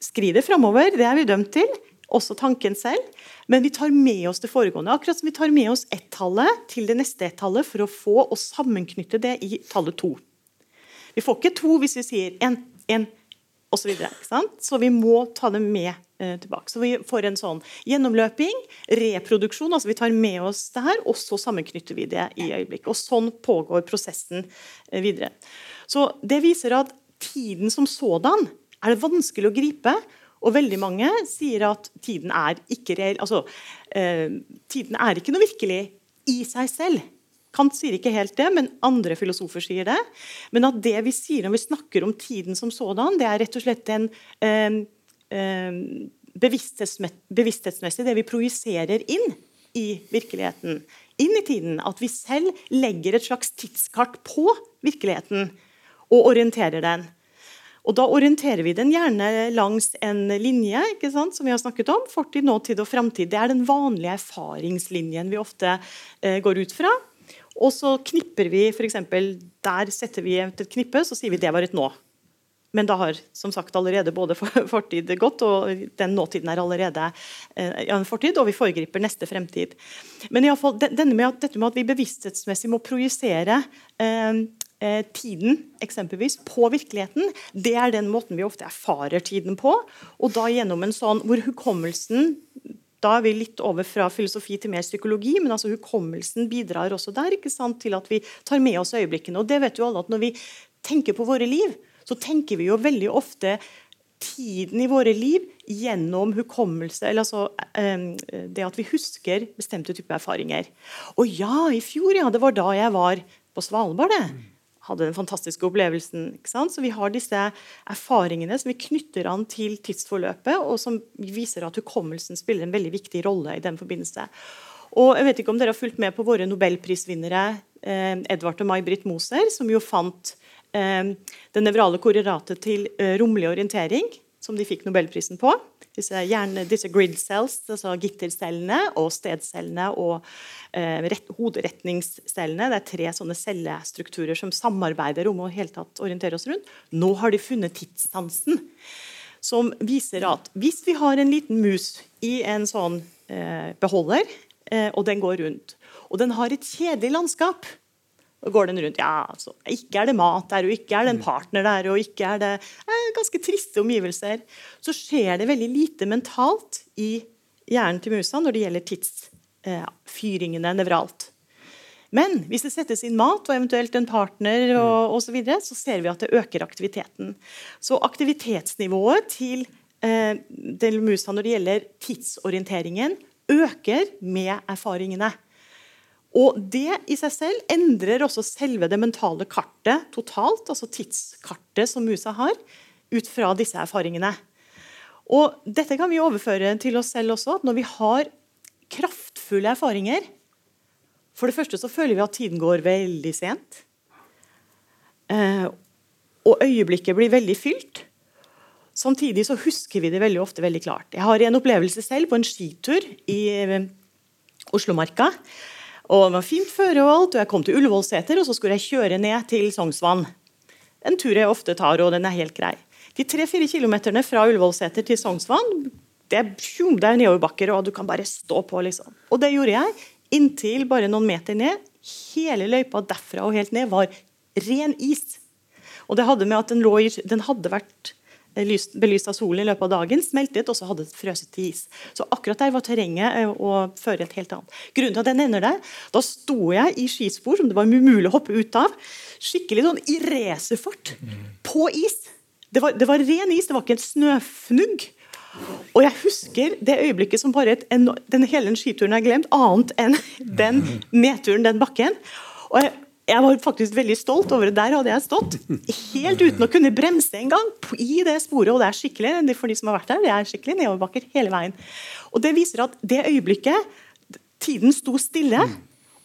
skrider framover. Det er vi dømt til. Også tanken selv. Men vi tar med oss det foregående. Akkurat som vi tar med oss ett-tallet til det neste ett-tallet for å få og sammenknytte det i tallet to. Vi får ikke to hvis vi sier en, en osv. Så, så vi må ta det med eh, tilbake. Så vi får en sånn gjennomløping, reproduksjon. altså Vi tar med oss det her, og så sammenknytter vi det i øyeblikket. Og sånn pågår prosessen eh, videre. Så Det viser at tiden som sådan er det vanskelig å gripe. Og veldig mange sier at tiden er ikke reell. Altså, eh, tiden er ikke noe virkelig i seg selv. Kant sier ikke helt det, men andre filosofer sier det. Men at det vi sier når vi snakker om tiden som sådan, det er rett og slett en eh, eh, bevissthetsmessig det vi projiserer inn i virkeligheten. Inn i tiden. At vi selv legger et slags tidskart på virkeligheten og orienterer den. Og Da orienterer vi den gjerne langs en linje ikke sant, som vi har snakket om. Fortid, nåtid og framtid. Det er den vanlige erfaringslinjen vi ofte eh, går ut fra. Og så knipper vi f.eks. Der setter vi et knippe, så sier vi det var et nå. Men da har som sagt allerede både fortid gått, og den nåtiden er allerede eh, en fortid, og vi foregriper neste fremtid. Men i alle fall, denne med at, dette med at vi bevissthetsmessig må projisere eh, tiden eksempelvis på virkeligheten, det er den måten vi ofte erfarer tiden på. Og da gjennom en sånn hvor hukommelsen da er vi litt over fra filosofi til mer psykologi, men altså hukommelsen bidrar også der ikke sant, til at vi tar med oss øyeblikkene. Og det vet jo alle at Når vi tenker på våre liv, så tenker vi jo veldig ofte tiden i våre liv gjennom hukommelse, eller altså um, det at vi husker bestemte typer erfaringer. Og ja, i fjor, ja, det var da jeg var på Svalbard. det hadde den fantastiske opplevelsen. Ikke sant? Så Vi har disse erfaringene som vi knytter an til tidsforløpet, og som viser at hukommelsen spiller en veldig viktig rolle i den forbindelse. Og jeg vet ikke om dere har fulgt med på våre nobelprisvinnere eh, Edvard og May-Britt Moser, som jo fant eh, det nevrale korrelatet til eh, romlig orientering, som de fikk nobelprisen på disse, hjerne, disse grid cells, altså gittercellene og stedcellene og eh, rett, hoderetningscellene. Det er tre sånne cellestrukturer som samarbeider om å helt tatt orientere oss rundt. Nå har de funnet tidssansen, som viser at hvis vi har en liten mus i en sånn eh, beholder, eh, og den går rundt, og den har et kjedelig landskap og går den rundt. Ja, altså, ikke er det mat der, og ikke er det en partner der, og ikke er det eh, ganske triste omgivelser. Så skjer det veldig lite mentalt i hjernen til musa når det gjelder tidsfyringene eh, nevralt. Men hvis det settes inn mat og eventuelt en partner, og osv., så, videre, så ser vi at det øker aktiviteten. Så aktivitetsnivået til eh, til musa når det gjelder tidsorienteringen, øker med erfaringene. Og Det i seg selv endrer også selve det mentale kartet totalt, altså tidskartet som musa har, ut fra disse erfaringene. Og Dette kan vi overføre til oss selv også. Når vi har kraftfulle erfaringer For det første så føler vi at tiden går veldig sent. Eh, og øyeblikket blir veldig fylt. Samtidig så husker vi det veldig ofte veldig klart. Jeg har en opplevelse selv på en skitur i eh, Oslomarka. Og det var fint føre og alt, og jeg kom til Ullevålseter, og så skulle jeg kjøre ned til Sognsvann. En tur jeg ofte tar, og den er helt grei. De tre-fire kilometerne fra Ullevålseter til Sognsvann, det er, det er nedoverbakker, og du kan bare stå på, liksom. Og det gjorde jeg inntil bare noen meter ned. Hele løypa derfra og helt ned var ren is. Og det hadde med at den, lå den hadde vært belyst av solen i løpet av dagen, smeltet, og så hadde det frøset til is. Så akkurat der var terrenget eh, å føre et helt annet. Grunnen til at den ender der, da sto jeg i skispor som det var umulig å hoppe ut av, skikkelig sånn i racerfart, på is. Det var, det var ren is, det var ikke en snøfnugg. Og jeg husker det øyeblikket som bare et, den, hele den skituren er glemt, annet enn den nedturen, den bakken. Og jeg jeg var faktisk veldig stolt over det. Der hadde jeg stått helt uten å kunne bremse engang i det sporet. Og det er skikkelig for de som har vært der, det er skikkelig nedoverbakker hele veien. Og Det viser at det øyeblikket tiden sto stille.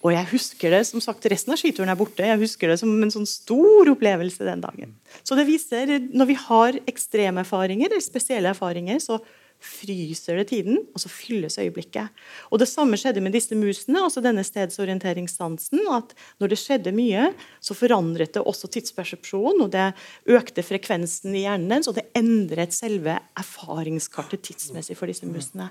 Og jeg husker det, som sagt, resten av skituren er borte. Jeg husker det som en sånn stor opplevelse den dagen. Så det viser, når vi har ekstreme erfaringer, eller spesielle erfaringer, så fryser det tiden, og så fylles øyeblikket. Og Det samme skjedde med disse musene, altså denne stedsorienteringssansen. at Når det skjedde mye, så forandret det også tidspersepsjonen, og det økte frekvensen i hjernen dens, og det endret selve erfaringskartet tidsmessig for disse musene.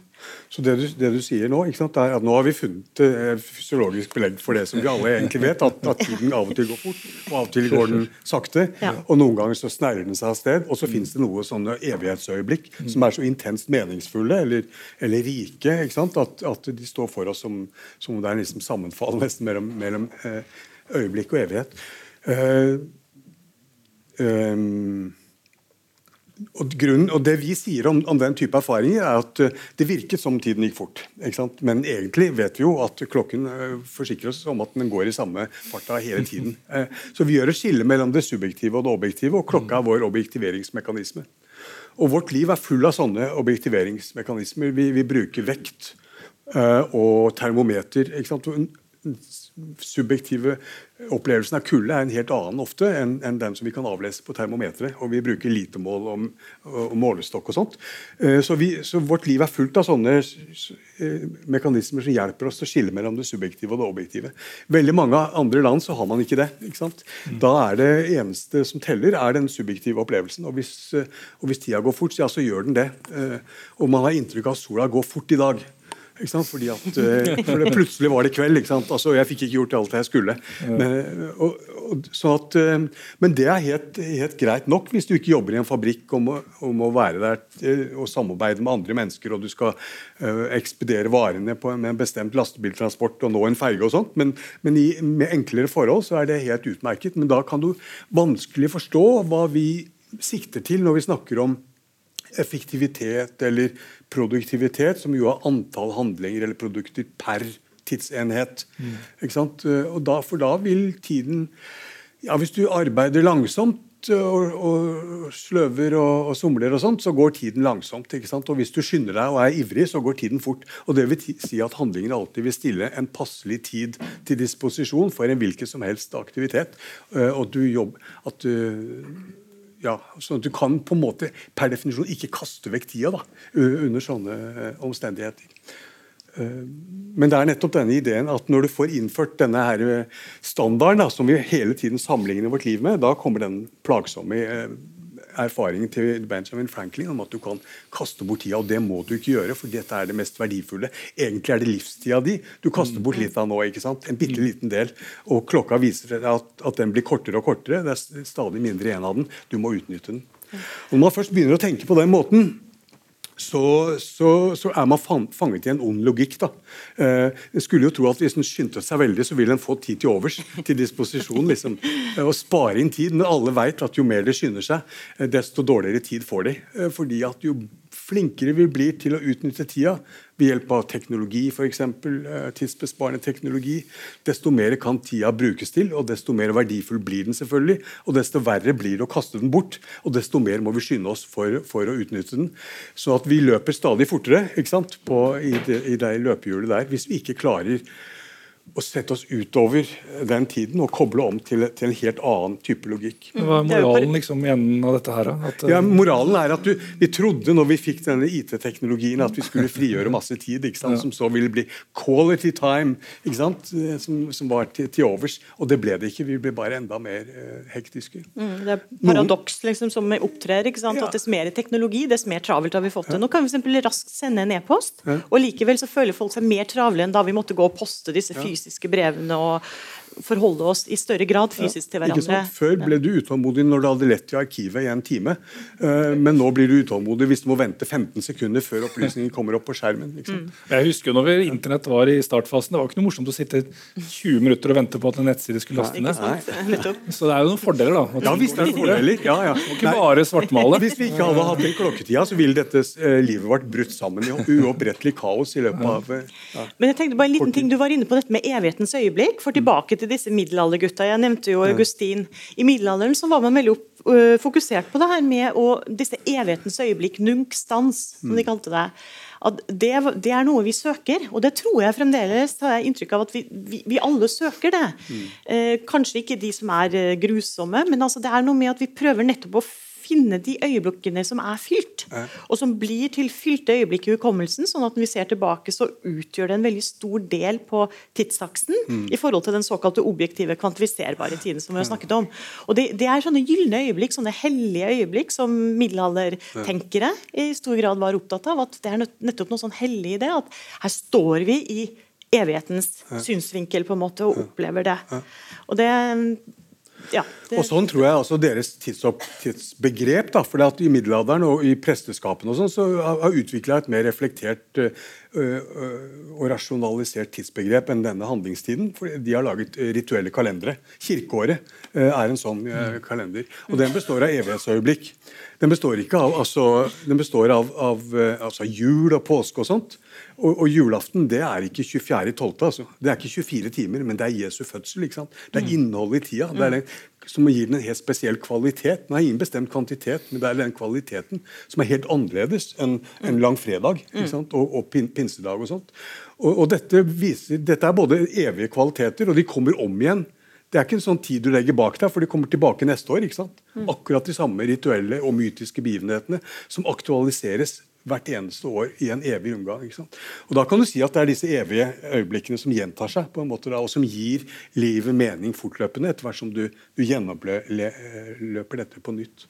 Så det du, det du sier nå, sant, er at nå har vi funnet eh, fysiologisk belegg for det som vi alle egentlig vet, at, at, tiden av og til går fort, og av og til går den sakte. Ja. Og noen ganger så snerrer den seg av sted, og så mm. finnes det noe sånne evighetsøyeblikk som er så intenst med meningsfulle eller, eller rike. At, at, de står for oss som, som det er liksom sammenfall nesten mellom, mellom eh, øyeblikk og evighet. Uh, um, og, grunnen, og Det vi sier om, om, den type erfaringer, er at det virket som tiden gikk fort. Men egentlig vet vi jo at klokken forsikrer oss om at den går i samme farta hele tiden. Så vi gjør et skille mellom det subjektive og det objektive, og klokka er vår objektiveringsmekanisme. Og vårt liv er full av sånne objektiveringsmekanismer. Vi, vi bruker vekt uh, og termometer. Subjektive opplevelsen av kulde er en helt annen ofte enn, en den som vi kan avlese på termometeret. Og vi bruker litemål og, og målestokk og sånt. Uh, så, vi, så, vårt liv er fullt av sånne uh, mekanismer som hjelper oss til å skille mellom det subjektive og det objektive. Veldig mange andre land så har man ikke det. Ikke sant? Mm. Da er det eneste som teller, er den subjektive opplevelsen. Og hvis, uh, og hvis tida går fort, ja, så gjør den det. og man har inntrykk av at sola går fort i dag. Fordi at, eh, for det plutselig var det kveld. Altså, jeg fikk ikke gjort alt jeg skulle. Men, og, og, at, eh, men det er helt, helt, greit nok hvis du ikke jobber i en fabrikk om å, om å være der eh, og samarbeide med andre mennesker, og du skal uh, ekspedere varene på, med en bestemt lastebiltransport og nå en ferge og sånt. Men, men i, med enklere forhold så er det helt utmerket. Men da kan du vanskelig forstå hva vi sikter til når vi snakker om effektivitet eller produktivitet, som jo er antall handlinger eller produkter per tidsenhet. Mm. Ikke sant? Og da, for da vil tiden ja, Hvis du arbeider langsomt og, og sløver og, og, somler, og sånt, så går tiden langsomt. ikke sant? Og Hvis du skynder deg og er ivrig, så går tiden fort. Og Det vil si at handlingene alltid vil stille en passelig tid til disposisjon for en hvilken som helst aktivitet. Eh, og du jobb, at du ja, sånn at du kan på en måte per definisjon ikke kaste vekk tida da, under sånne eh, omstendigheter. Eh, men det er nettopp denne ideen at når du får innført denne her eh, standarden da, som vi hele tiden sammenligner vårt liv med, da kommer den plagsomme erfaringen til Benjamin Franklin om at du kan kaste bort tida. Og det må du ikke gjøre, for dette er det mest verdifulle. Egentlig er det livstida di du kaster bort litt av nå. ikke sant? En bitte liten del. Og klokka viser at, at den blir kortere og kortere. Det er stadig mindre igjen av den. Du må utnytte den. Og Når man først begynner å tenke på den måten, så, så, så, er man fanget i en ond logikk. da. Eh, en skulle jo tro at Hvis en skyndte seg veldig, så ville en få tid til overs til disposisjon. liksom, eh, Og spare inn tid. Men alle vet at jo mer de skynder seg, eh, desto dårligere tid får de. Fordi at jo flinkere vi blir til å utnytte tida ved hjelp av teknologi, f.eks. Eh, tidsbesparende teknologi, desto mer kan tida brukes til, og desto mer verdifull blir den selvfølgelig. Og desto verre blir det å kaste den bort, og desto mer må vi skynde oss for, for å utnytte den. Så at vi løper stadig fortere på, i, det, i det løpehjulet der hvis vi ikke klarer å sette oss utover den tiden og koble om til, til en helt annen type logikk. Hva er moralen liksom i enden av dette her? At, ja, moralen er at du, Vi trodde når vi fikk denne IT-teknologien at vi skulle frigjøre masse tid, ikke sant, ja. som så ville bli quality time, ikke sant, som, som var til, til, overs. Og det ble det ikke. Vi ble bare enda mer uh, hektiske. Mm, det er paradoks liksom, som opptrer. ikke sant, ja. at Dess mer teknologi, dess mer travelt har vi fått det. Nå kan vi for raskt sende en e-post, og likevel så føler folk seg mer travle enn da vi måtte gå og poste disse fysiske fysiske brevene og forholde oss i større grad fysisk til hverandre. Før ble du utålmodig når du hadde lett i arkivet i en time. Eh, men nå blir du utålmodig hvis du må vente 15 sekunder før opplysningen kommer opp på skjermen. Liksom. Mm. Jeg husker når Internett var i startfasen. Det var ikke noe morsomt å sitte 20 minutter og vente på at en nettside skulle laste ned. Så det er jo noen fordeler, da. Ja, visst er det fordeler. Ja, ja. Ikke bare svartmale. Hvis vi ikke hadde hatt den klokketida, så ville dette eh, livet vårt brutt sammen i uopprettelig kaos i løpet av ja. Men jeg tenkte bare en liten ting, Du var inne på dette med evighetens øyeblikk. for tilbake til disse middelaldergutta. Jeg nevnte jo Augustin. I middelalderen så var man veldig opp, uh, fokusert på det her med å, disse evighetens øyeblikk, nunc stans, som de kalte det. At det, det er noe vi søker, og det tror jeg fremdeles har jeg inntrykk av at vi, vi, vi alle søker det. Eh, kanskje ikke de som er eh, grusomme, men altså det er noe med at vi prøver nettopp å finne de øyeblikkene som er fylt, og som blir til fylte øyeblikk i hukommelsen. sånn at når vi ser tilbake, så utgjør det en veldig stor del på tidsaksen i forhold til den såkalte objektive, kvantifiserbare tiden som vi har snakket om. Og Det, det er sånne gylne øyeblikk, sånne hellige øyeblikk, som middelaldertenkere i stor grad var opptatt av. At det er nettopp noe sånn hellig i det. At her står vi i evighetens synsvinkel på en måte og opplever det. Og det ja, det... Og sånn tror jeg altså deres tidsopp, tidsbegrep. da, for I middelalderen og i presteskapene og sånn, så har utvikla et mer reflektert og rasjonalisert tidsbegrep enn denne handlingstiden. for De har laget rituelle kalendere. Kirkeåret er en sånn kalender. Og den består av evighetsøyeblikk. Den består av, altså, den består av, av altså jul og påske og sånt. Og, og, julaften det er ikke 24.12. Altså. Det er ikke 24 timer, men det er Jesu fødsel. ikke sant? Det er mm. innholdet i tida. Det er den som gir den en helt spesiell kvalitet. Den har ingen bestemt kvantitet, men det er den kvaliteten som er helt annerledes enn en mm. langfredag ikke sant? og, og pin, pinsedag og sånt. Og, og dette, viser, dette er både evige kvaliteter, og de kommer om igjen. Det er ikke en sånn tid du legger bak deg, for de kommer tilbake neste år. ikke sant? Mm. Akkurat de samme rituelle og mytiske begivenhetene som aktualiseres hvert eneste år i en evig omgang. Ikke sant? Og Da kan du si at det er disse evige øyeblikkene som gjentar seg, på en måte da, og som gir livet mening fortløpende, etter hvert som du, du gjennomløper dette på nytt.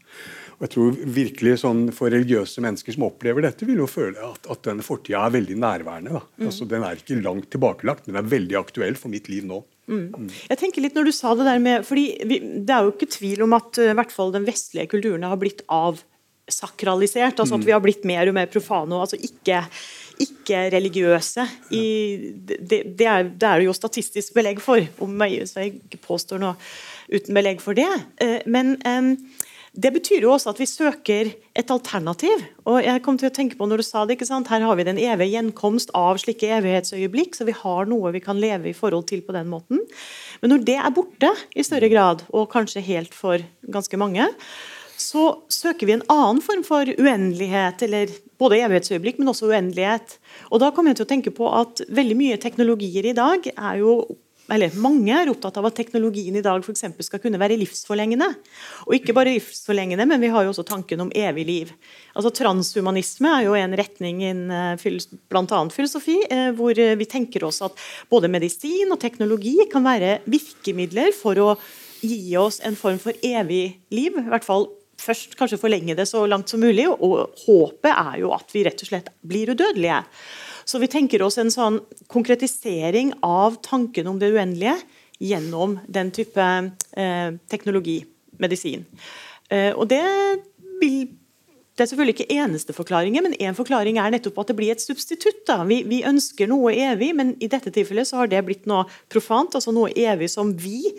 Og jeg tror virkelig sånn For religiøse mennesker som opplever dette, vil jo føle at, at denne fortida er veldig nærværende. Mm. Altså, den er ikke langt tilbakelagt, men den er veldig aktuell for mitt liv nå. Mm. mm. Jeg tenker litt når du sa Det der med, fordi vi, det er jo ikke tvil om at uh, hvert fall den vestlige kulturen har blitt avsakralisert. altså At vi har blitt mer og mer profane og altså ikke, ikke religiøse. I, det, det, er, det, er, jo statistisk belegg for, om jeg, så jeg påstår noe uten belegg for det. Eh, men det betyr jo også at vi søker et alternativ. og jeg kom til å tenke på når du sa det, ikke sant? Her har vi den evige gjenkomst av slike evighetsøyeblikk, så vi har noe vi kan leve i forhold til på den måten. Men når det er borte i større grad, og kanskje helt for ganske mange, så søker vi en annen form for uendelighet, eller både evighetsøyeblikk, men også uendelighet. Og da kommer jeg til å tenke på at veldig mye teknologier i dag er jo eller Mange er opptatt av at teknologien i dag for skal kunne være livsforlengende. Og ikke bare livsforlengende, men vi har jo også tanken om evig liv. Altså Transhumanisme er jo en retning innen eh, bl.a. filosofi, eh, hvor vi tenker oss at både medisin og teknologi kan være virkemidler for å gi oss en form for evig liv. I hvert fall først kanskje forlenge det så langt som mulig. Og håpet er jo at vi rett og slett blir udødelige. Så vi tenker oss en sånn konkretisering av tanken om det uendelige gjennom den type eh, teknologi, medisin. Eh, og det vil det er selvfølgelig ikke eneste forklaringen, men en forklaring er nettopp at det blir et substitutt. Vi, vi, ønsker noe evig, men i dette tilfellet så har det blitt noe profant, altså noe evig som vi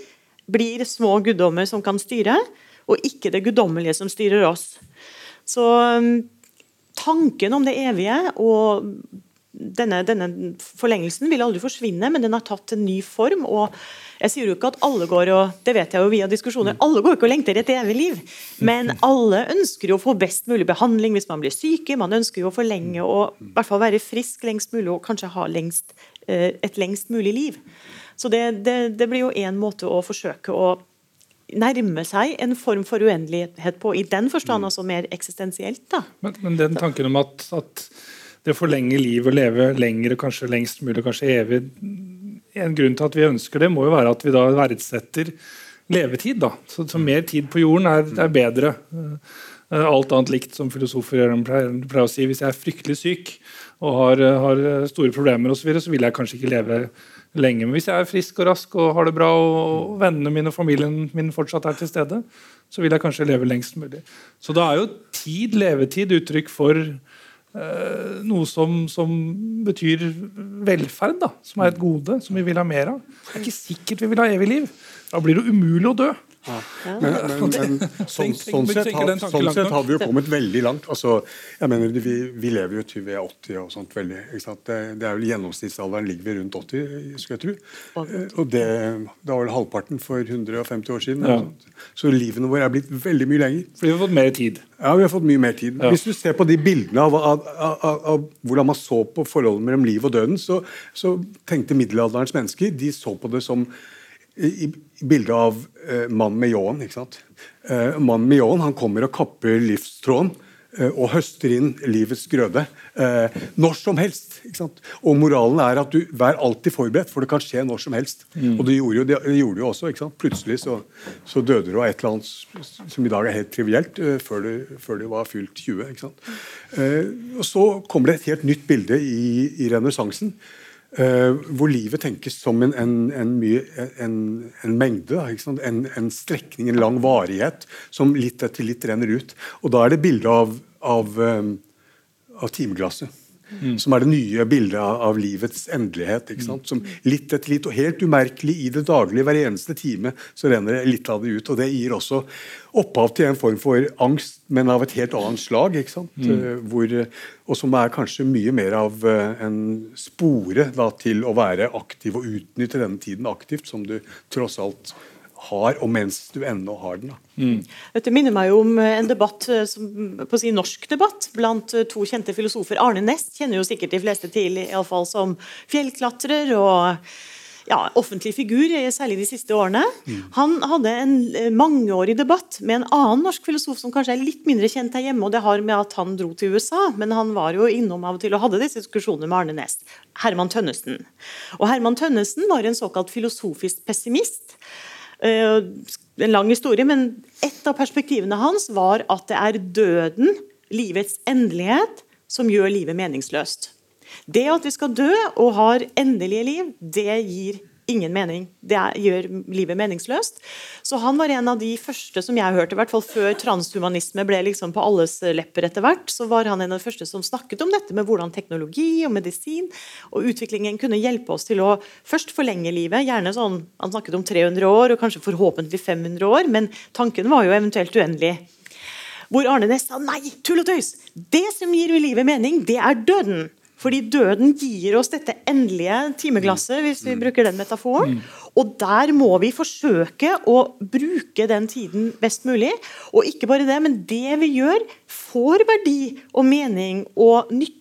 blir små guddommer som kan styre og ikke det guddommelige som styrer oss. Så um, tanken om det evige og denne, denne, forlengelsen vil aldri forsvinne, men den har tatt en ny form. og jeg sier jo ikke at alle går og det vet jeg jo via diskusjoner, alle går ikke og lengter et evig liv. Men alle ønsker jo å få best mulig behandling hvis man blir syke. Man ønsker jo å forlenge og i hvert fall være frisk lengst mulig og kanskje ha lengst, eh, et lengst mulig liv. Så det, det, det blir jo én måte å forsøke å nærme seg en form for uendelighet på, i den forstand, mm. altså mer eksistensielt. da. Men, men den tanken om at, at det å forlenge livet og leve lenger kanskje lengst mulig, kanskje evig En grunn til at vi ønsker det, må jo være at vi da verdsetter levetid. da. Så, så mer tid på jorden er, er bedre. Eh, alt annet likt, som filosofer pleier, pleier å si. Hvis jeg er fryktelig syk og har, har store problemer, og så, videre, så vil jeg kanskje ikke leve lenge. Men hvis jeg er frisk og rask og har det bra, og vennene mine og familien min fortsatt er til stede, så vil jeg kanskje leve lengst mulig. Så da er jo tid, levetid, uttrykk for eh, noe som, som, betyr velferd, da, som er et gode, som vi vil ha mer av. Det er ikke sikkert vi vil ha evig liv. Da blir det umulig å dø. Men, men, men sånn, sånn, sett, har, sånn sett har vi jo kommet veldig langt. Altså, jeg mener, vi, vi lever jo til vi er 80 og sånt. veldig, ikke sant? Det, det er vel Gjennomsnittsalderen ligger vi rundt 80, skulle jeg tro. Eh, Og det, det var vel halvparten for 150 år siden. Ja. Så livene våre er blitt veldig mye lenger. Fordi vi har fått mer tid. Ja, vi har fått mye mer tid. Ja. Hvis du ser på de bildene av, av, av, av, av hvordan man så på forholdet mellom liv og døden, så, så tenkte middelalderens mennesker de så på det som i, i bildet av eh, mannen med ljåen. ikke sant? Eh, mannen med ljåen han kommer og kapper livstråden eh, og høster inn livets grøde eh, når som helst. ikke sant? Og moralen er at du vær alltid forberedt, for det kan skje når som helst. Og det gjorde jo det, det gjorde jo også. ikke sant? Plutselig så, så døde du av et eller annet som i dag er helt trivielt, eh, før, du, før du var fylt 20. ikke sant? Eh, og Så kommer det et helt nytt bilde i, i renessansen. Eh, hvor livet tenkes som en, en, en, mye, en, en mengde, da, en strekning, en lang varighet, som litt etter litt renner ut. Og Da er det bilde av, av, um, av timeglasset. Som er det nye bildet av, av livets endelighet. sant? Som litt etter litt, og helt umerkelig i det daglige, hver eneste time, så renner det litt av det ut. og Det gir også opphav til en form for angst, men av et helt annet slag. sant? Eh, Hvor, og som er kanskje mye mer av eh, en spore da, til å være aktiv og utnytte denne tiden aktivt, som du tross alt har, og mens du ennå har den. da. Dette minner meg om eh, en debatt, eh, som, på å si norsk debatt blant eh, to kjente filosofer. Arne Næss kjenner jo sikkert de fleste til, i alle fall som fjellklatrer og ja, offentlig figur, særlig de siste årene. Han hadde en mangeårig debatt med en annen norsk filosof som kanskje er litt mindre kjent her hjemme, og det har med at han dro til USA, men han var jo innom av og til og hadde disse diskusjonene med Arne Næss. Herman Tønnesen. Og Herman Tønnesen var en såkalt filosofisk pessimist. Eh, en lang historie, men et av perspektivene hans var at det er døden, livets endelighet, som gjør livet meningsløst. Det at vi skal dø og har endelige liv, det gir ingen mening. Det gjør livet meningsløst. Så han var en av de første som jeg hørte, i hvert fall før transhumanisme ble liksom på alles lepper etter hvert, så var han en av de første som snakket om dette med hvordan teknologi og medisin og utviklingen kunne hjelpe oss til å først forlenge livet, gjerne sånn, han snakket om 300 år og kanskje forhåpentlig 500 år, men tanken var jo eventuelt uendelig. Hvor Arne Næss sa nei, tull og tøys. Det som gir livet mening, det er døden. Fordi døden gir oss dette endelige timeglasset, hvis vi bruker den metaforen. Og der må vi forsøke å bruke den tiden best mulig. Og ikke bare det, men det vi gjør, får verdi og mening og nytte,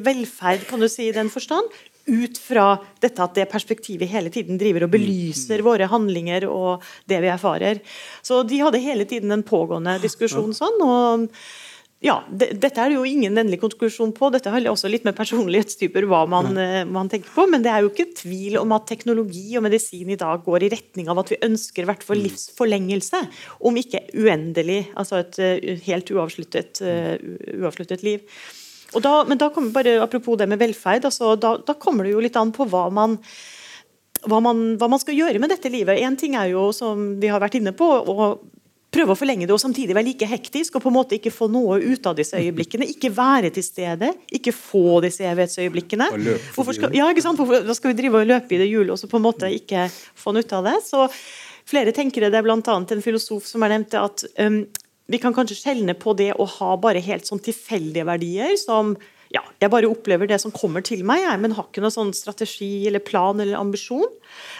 velferd, kan du si i den forstand, ut fra dette at det perspektivet hele tiden driver og belyser våre handlinger og det vi erfarer. Så de hadde hele tiden en pågående diskusjon sånn. og ja, det, Dette er det jo ingen endelig konklusjon på. Dette handler også litt med personlighetstyper hva man, eh, man tenker på. Men det er jo ikke tvil om at teknologi og medisin i dag går i retning av at vi ønsker i hvert fall livsforlengelse. Om ikke uendelig. Altså et eh, helt uavsluttet, eh, uavsluttet liv. Og da, men da kommer bare, Apropos det med velferd, altså, da, da kommer det jo litt an på hva man hva man, hva man skal gjøre med dette livet. Én ting er jo, som vi har vært inne på, å prøve å forlenge det og samtidig være like hektisk og på en måte ikke få noe ut av disse øyeblikkene. Ikke være til stede, ikke få disse evighetsøyeblikkene. Hvorfor skal, ja, ikke sant? Hvorfor, da skal vi drive og løpe i det hjulet og så på en måte ikke få noe ut av det. Så flere tenkere, det er bl.a. en filosof som har nevnt det at um, vi kan kanskje skjelne på det å ha bare helt sånn tilfeldige verdier som ja, jeg bare opplever det som kommer til meg, jeg, men har ikke noen sånn strategi eller plan eller ambisjon.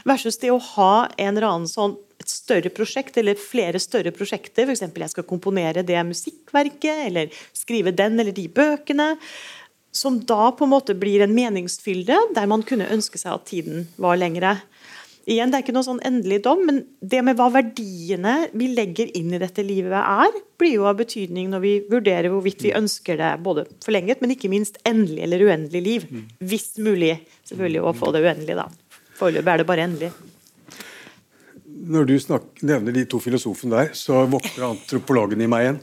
Versus det å ha en eller annen sånn større prosjekt eller flere større prosjekter. F.eks. jeg skal komponere det musikkverket, eller skrive den eller de bøkene. Som da på en måte blir en meningsfylde, der man kunne ønske seg at tiden var lengre. Igjen, Det er ikke noe sånn endelig dom, men det med hva verdiene vi legger inn i dette livet er, blir jo av betydning når vi vurderer hvorvidt vi ønsker det både forlenget, men ikke minst endelig eller uendelig liv. Hvis mulig selvfølgelig å få det uendelig, da. Foreløpig er det bare endelig. Når du snakker, nevner de to filosofene der, så våkner antropologen i meg igjen.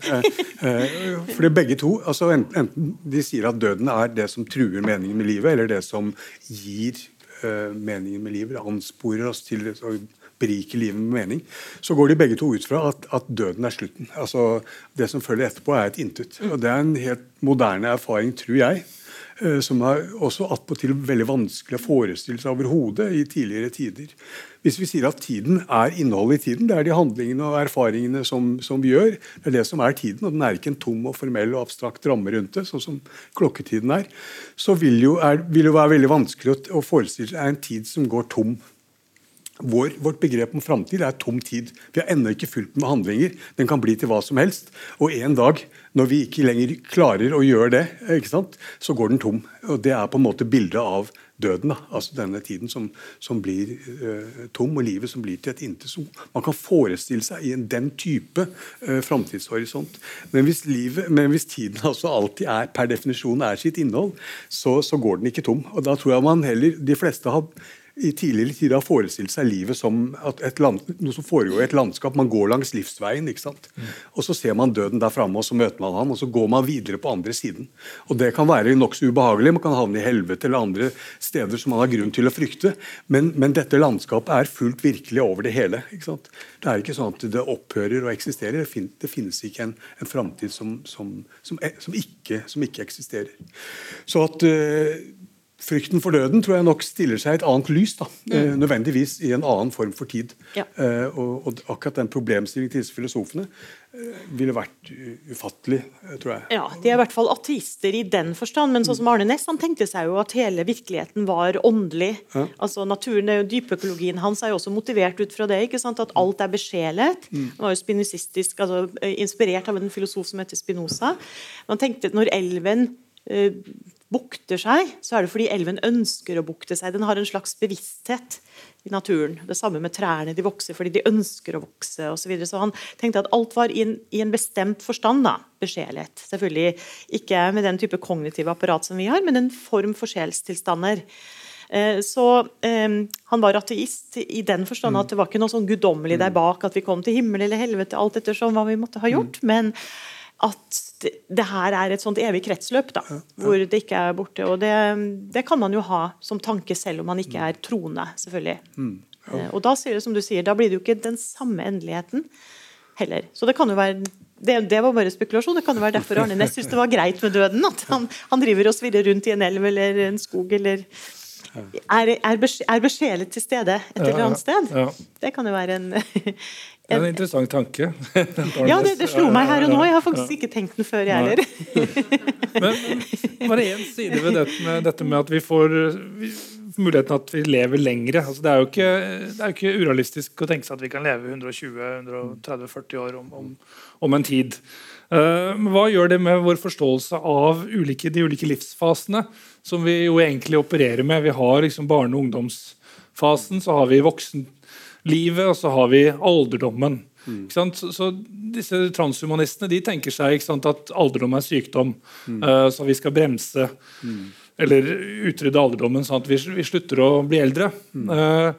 For det er begge to, altså enten, de sier at døden er det som truer meningen med livet, eller det som gir eh, meningen med livet, ansporer oss til å berike livet med mening, så går de begge to ut fra at, at døden er slutten. Altså Det som følger etterpå, er et intet. Og Det er en helt moderne erfaring, tror jeg. Eh, som er også attpåtil veldig vanskelig å forestille seg overhodet i tidligere tider. Hvis vi sier at tiden er innholdet i tiden, det er de handlingene og erfaringene som, som, vi gjør, det er det som er tiden, og den er ikke en tom og formell og abstrakt ramme rundt det, sånn som klokketiden er, så vil jo, er, vil jo være veldig vanskelig å, forestille seg en tid som går tom. Vår, vårt begrep om framtid er tom tid. Vi har ennå ikke fulgt med handlinger. Den kan bli til hva som helst. Og en dag, når vi ikke lenger klarer å gjøre det, så går den tom. Og Det er på en måte bildet av døden. Da. Altså denne tiden som, som blir uh, tom, og livet som blir til et intet. Man kan forestille seg i en, den type uh, framtidshorisont. Men hvis, men hvis tiden altså alltid er per definisjon er sitt innhold, så, så går den ikke tom. Og da tror jeg man heller, de fleste har i tidligere tider har forestilt seg livet som land, noe som foregår i et landskap. Man går langs livsveien, ikke sant? Og så ser man døden der framme, og så møter man ham, og så går man videre på andre siden. Og Det kan være nokså ubehagelig, man kan havne i helvete eller andre steder som man har grunn til å frykte, men, men dette landskapet er fullt virkelig over det hele. ikke sant? Det er ikke sånn at det opphører å eksistere. Det finnes ikke en, en framtid som, som, som, som, ikke, som ikke eksisterer. Så at uh, frykten for døden tror jeg nok stiller seg i et annet lys. da, mm. Eh, nødvendigvis i en annen form for tid. Ja. Eh, og, og, akkurat den problemstillingen til disse filosofene eh, ville vært ufattelig, tror jeg. Ja, De er i hvert fall ateister i den forstand, men sånn som Arne Næss han tenkte seg jo at hele virkeligheten var åndelig. Ja. Altså naturen, Dypøkologien hans er jo også motivert ut fra det. ikke sant, At alt er besjelet. Mm. Han var jo spinosistisk, altså inspirert av en filosof som heter Spinoza. Man tenkte når elven bukter seg, så er det fordi elven ønsker å bukte seg. Den har en slags bevissthet i naturen. Det samme med trærne. De vokser fordi de ønsker å vokse osv. Så, videre. så han tenkte at alt var i en, i en bestemt forstand da, besjelet. Selvfølgelig ikke med den type kognitive apparat som vi har, men en form for sjelstilstander. Eh, så um, han var ateist i den forstand at det var ikke noe sånn guddommelig der bak at vi kom til himmel eller helvete, alt ettersom hva vi måtte ha gjort. men at det, her er et sånt evig kretsløp, da, hvor det ikke er borte. Og det, det, kan man jo ha som tanke selv om man ikke er troende, selvfølgelig. Mm, ja. Eh, og da sier det som du sier, da blir det jo ikke den samme endeligheten heller. Så det kan jo være det, det var bare spekulasjon. Det kan jo være derfor Arne Næss syntes det var greit med døden. At han, han driver og svirrer rundt i en elv eller en skog eller er, er, besjelet til stede et eller annet sted. Det kan jo være en, det er en interessant tanke. ja, det, det, slo meg her og nå. Jeg har faktisk ikke tenkt den før, jeg heller. Men bare én side ved dette med, dette med, at vi får muligheten at vi lever lengre. Altså, det, er jo ikke, det er ikke urealistisk å tenke seg at vi kan leve 120-130-40 år om, om, om, en tid. Men hva gjør det med vår forståelse av ulike, de ulike livsfasene som vi jo egentlig opererer med? Vi har liksom barne- og ungdomsfasen, så har vi voksen livet, og så har vi alderdommen. Mm. Så, så, disse transhumanistene de tenker seg sant, at alderdom er sykdom, mm. uh, så vi skal bremse mm. eller utrydde alderdommen sånn at vi, vi slutter å bli eldre. Uh,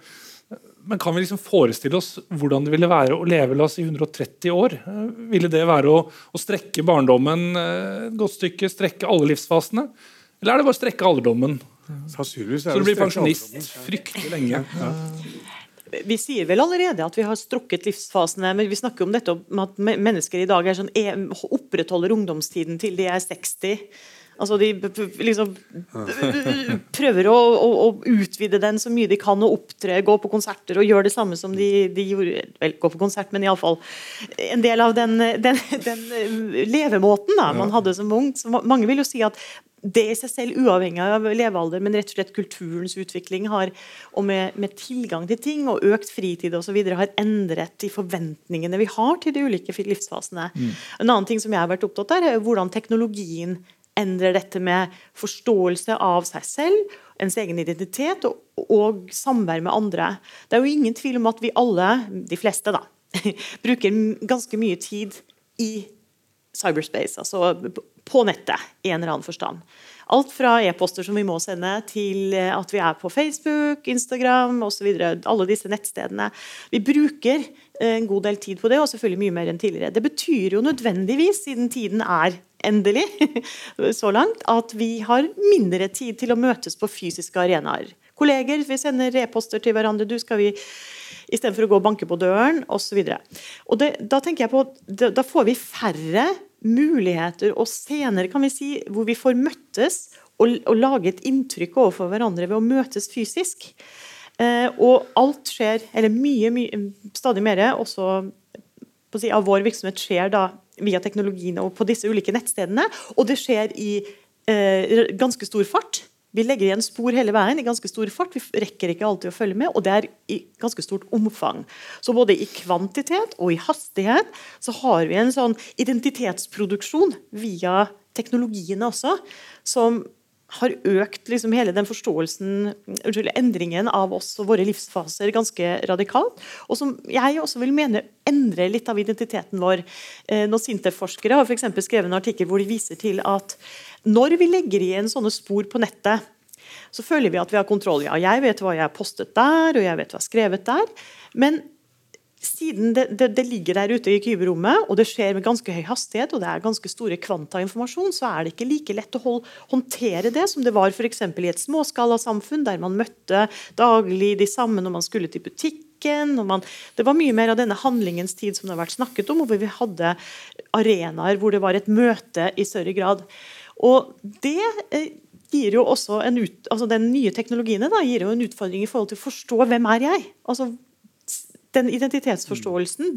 men kan vi liksom forestille oss hvordan det ville være å leve la oss i 130 år? Uh, ville det være å, å strekke barndommen et godt stykke, strekke alle livsfasene? Eller er det bare å strekke alderdommen? Så du blir pensjonist fryktelig lenge. Ja vi sier vel allerede at vi har strukket livsfasene, men vi snakker om dette om at mennesker i dag er sånn, opprettholder ungdomstiden til de er 60. Altså De liksom prøver å, å, å, utvide den så mye de kan, og opptre, gå på konserter og gjøre det samme som de, de gjorde Vel, gå på konsert, men iallfall en del av den, den, den levemåten da, man hadde som ung. Så mange vil jo si at det i seg selv, uavhengig av levealder, men rett og slett kulturens utvikling har, og med, med tilgang til ting og økt fritid osv. har endret de forventningene vi har til de ulike livsfasene. Mm. En annen ting som jeg har vært opptatt av, er hvordan teknologien endrer dette med forståelse av seg selv, ens egen identitet og, og samvær med andre. Det er jo ingen tvil om at vi alle, de fleste, da, bruker ganske mye tid i cyberspace, altså på nettet i en eller annen forstand. Alt fra e-poster som vi må sende, til eh, at vi er på Facebook, Instagram osv. Alle disse nettstedene. Vi bruker eh, en god del tid på det, og selvfølgelig mye mer enn tidligere. Det betyr jo nødvendigvis, siden tiden er endelig så langt, at vi har mindre tid til å møtes på fysiske arenaer. Kolleger, vi sender e-poster til hverandre. du skal vi Istedenfor å gå og banke på døren osv. Da tenker jeg på, da får vi færre muligheter og scener kan vi si, hvor vi får møttes og, og lage et inntrykk overfor hverandre ved å møtes fysisk. Eh, og alt skjer, eller mye, mye stadig mer, også si, av vår virksomhet skjer da via teknologien og på disse ulike nettstedene. Og det skjer i eh, ganske stor fart. Vi legger igjen spor hele veien i ganske stor fart. Vi rekker ikke alltid å følge med, og det er i ganske stort omfang. Så både i kvantitet og i hastighet så har vi en sånn identitetsproduksjon via teknologiene også, som har økt liksom hele den forståelsen, unnskyld, endringen av oss og våre livsfaser ganske radikalt. Og som jeg også vil mene endrer litt av identiteten vår. Eh, når Sintef-forskere har for skrevet en artikkel hvor de viser til at når vi legger igjen sånne spor på nettet, så føler vi at vi har kontroll. Ja, jeg vet hva jeg har postet der, og jeg vet hva jeg har skrevet der. Men siden det, det, det, ligger der ute i kyberommet, og det skjer med ganske høy hastighet, og det er ganske store kvanta informasjon, så er det ikke like lett å hold, håndtere det som det var for i et småskalasamfunn, der man møtte daglig de samme når man skulle til butikken. Man, det var mye mer av denne handlingens tid som det har vært snakket om, hvor vi hadde arenaer hvor det var et møte i større grad. Og det eh, gir jo også en ut, altså Den nye teknologien da, gir jo en utfordring i forhold til å forstå hvem er jeg altså den identitetsforståelsen.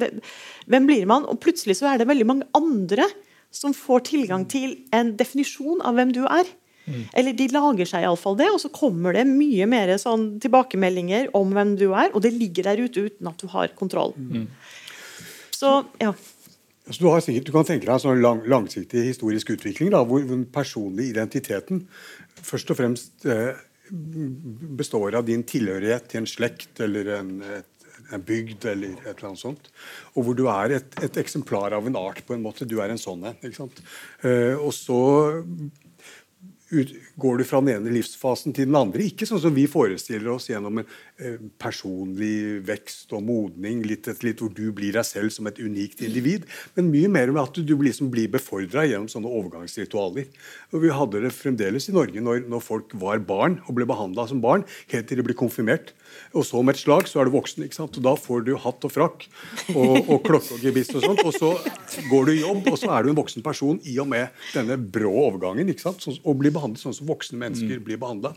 Hvem blir man? Og plutselig så er det veldig mange andre som får tilgang til en definisjon av hvem du er. Mm. Eller de lager seg iallfall det, og så kommer det mye mer sånn tilbakemeldinger om hvem du er, og det ligger der ute uten at du har kontroll. Mm. Så, ja. Så du, sikkert, du, kan tenke deg en sånn lang, langsiktig historisk utvikling da, hvor den personlige identiteten først og fremst eh, består av din tilhørighet til en slekt eller en, et en bygd eller et eller annet sånt. Og hvor du er et, et eksemplar av en art, på en måte. Du er en sånn en. Uh, og så ut, går du fra den ene livsfasen til den andre. Ikke sånn som vi forestiller oss gjennom en eh, personlig vekst og modning, litt, etter litt, hvor du blir deg selv som et unikt individ, men mye mer med at du liksom blir befordra gjennom sånne overgangsritualer. Og Vi hadde det fremdeles i Norge når, når folk var barn og ble behandla som barn, helt til de ble konfirmert. Og så med et slag så er du voksen. ikke sant? Og Da får du hatt og frakk og, og klokke og gebiss og sånt. Og så går du i jobb, og så er du en voksen person i og med denne brå overgangen. ikke sant? Så, og blir behandlet sånn som voksne mennesker mm. blir behandla.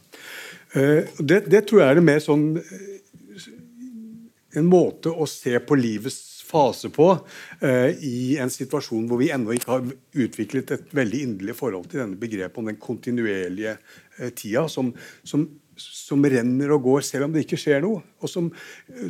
Uh, eh, det, det, tror jeg er det mer sånn uh, en måte å se på livets fase på uh, i en situasjon hvor vi ennå ikke har utviklet et veldig inderlig forhold til denne begrepet om den kontinuerlige tida, som, som som renner og går selv om det ikke skjer noe. Og som,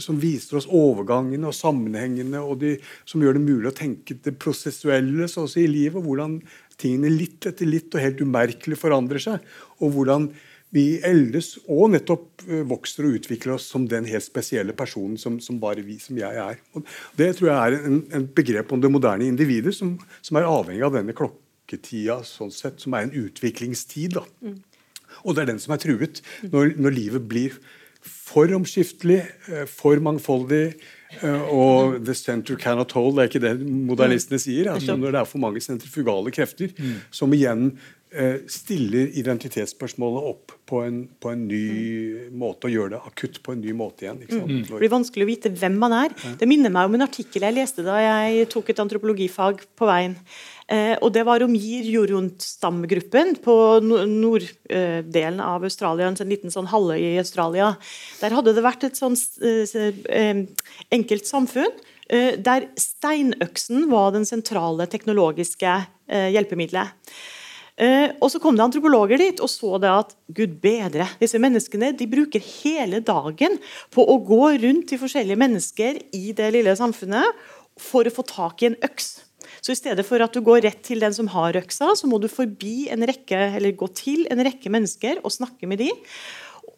som viser oss overgangene og sammenhengene, og de, som gjør det mulig å tenke det prosessuelle så å si, i livet. Hvordan tingene litt etter litt og helt umerkelig forandrer seg. Og hvordan vi eldes og nettopp eh, vokser og utvikler oss som den helt spesielle personen som, som bare vi, som jeg er. Og det tror jeg er en, en begrep om det moderne individet som, som, er avhengig av denne klokketida, sånn sett, som er en utviklingstid. da. Mm. Og det er den som er truet når, når livet blir for omskiftelig, eh, for mangfoldig. Eh, og 'the center cannot hold', det er ikke det modernistene sier. altså Når det er for mange sentrifugale krefter som igjen eh, stiller identitetsspørsmålet opp på en, på en, ny måte, og gjør det akutt på en ny måte igjen. Mm. Det blir vanskelig å vite hvem man er. Det minner meg om en artikkel jeg leste da jeg tok et antropologifag på veien. Eh, og det var om Jir-Jorundt-stamgruppen på norddelen av Australia, en sånn liten sånn halvøy i Australia. Der hadde det vært et sånn eh, enkelt samfunn eh, der steinøksen var den sentrale teknologiske hjelpemiddelet. Uh, og Så kom det antropologer dit og så det at gud bedre, disse menneskene de bruker hele dagen på å gå rundt til forskjellige mennesker i det lille samfunnet for å få tak i en øks. Så i stedet for at du går rett til den som har øksa, så må du forbi en rekke, eller gå til en rekke mennesker og snakke med de.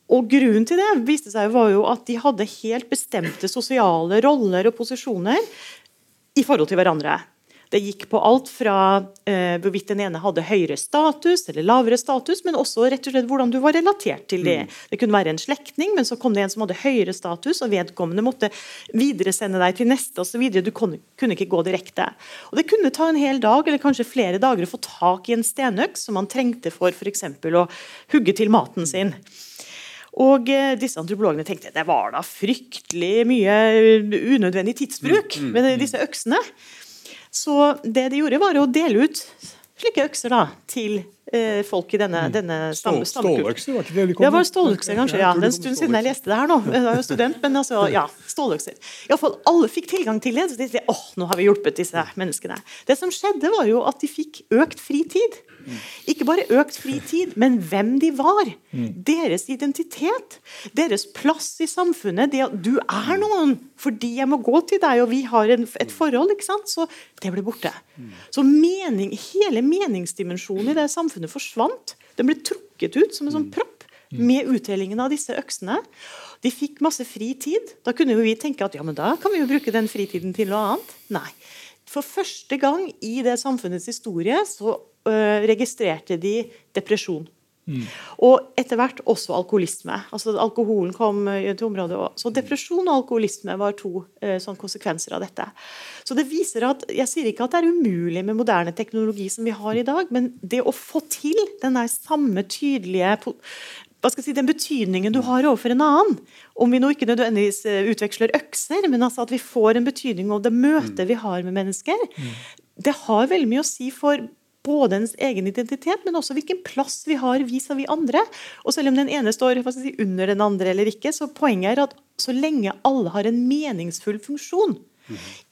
Og Grunnen til det viste seg var jo at de hadde helt bestemte sosiale roller og posisjoner i forhold til hverandre. Det gikk på alt fra eh, hvorvidt den ene hadde høyere status eller lavere status, men også rett og slett hvordan du var relatert til det. Mm. Det kunne være en slektning, men så kom det en som hadde høyere status, og vedkommende måtte videresende deg til neste osv. Du kunne, kunne ikke gå direkte. Og Det kunne ta en hel dag eller kanskje flere dager å få tak i en stenøks som man trengte for f.eks. å hugge til maten sin. Og eh, disse antropologene tenkte det var da fryktelig mye unødvendig tidsbruk mm, mm, med disse øksene. Så det de gjorde, var å dele ut slike økser da, til folk i denne, denne Stål, stamme, ståløkser, var ikke det de kom Det var med? ståløkser, kanskje. Ja. Det er en stund siden jeg leste det her nå. Jeg var jo student, men altså, ja, ståløkser. I alle fikk tilgang til det. Så de sier åh, nå har vi hjulpet disse menneskene. Det som skjedde, var jo at de fikk økt fritid. Ikke bare økt fritid, men hvem de var. Deres identitet. Deres plass i samfunnet. Det at du er noen fordi jeg må gå til deg, og vi har en, et forhold. ikke sant? Så det ble borte. Så mening, hele meningsdimensjonen i det samfunnet forsvant. Den ble trukket ut som en sånn propp med utdelingen av disse øksene. De fikk masse fritid. Da kunne jo vi tenke at ja, men da kan vi jo bruke den fritiden til noe annet. Nei. For første gang i det samfunnets historie så øh, registrerte de depresjon. Og etter hvert også alkoholisme. Altså Alkoholen kom øh, til området også. Så depresjon og alkoholisme var to eh, sånn konsekvenser av dette. Så det viser at, Jeg sier ikke at det er umulig med moderne teknologi som vi har i dag, men det å få til den der samme tydelige hva skal jeg si, den betydningen du har overfor en annen. Om vi nå ikke nødvendigvis eh, utveksler økser, men altså at vi får en betydning av det møtet vi har med mennesker. Det har veldig mye å si for både ens egen identitet, men også hvilken plass vi har vis-à-vis andre. Og selv om den ene står si, under den andre eller ikke, så poenget er at så lenge alle har en meningsfull funksjon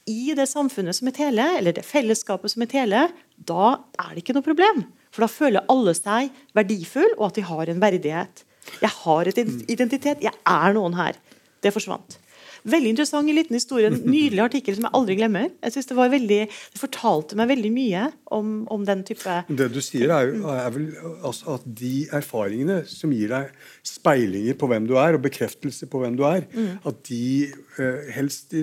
i det samfunnet som et hele, eller det fellesskapet som et hele, da er det ikke noe problem. For da føler alle seg verdifull, og at de har en verdighet. Jeg har et identitet, jeg er noen her. Det forsvant. Veldig interessant en liten historie, en nydelig artikkel som jeg aldri glemmer. Jeg synes Det var veldig, det fortalte meg veldig mye om, om den type Det du sier, er, jo, er vel altså at de erfaringene som gir deg speilinger på hvem du er, og bekreftelse på hvem du er, at de eh, helst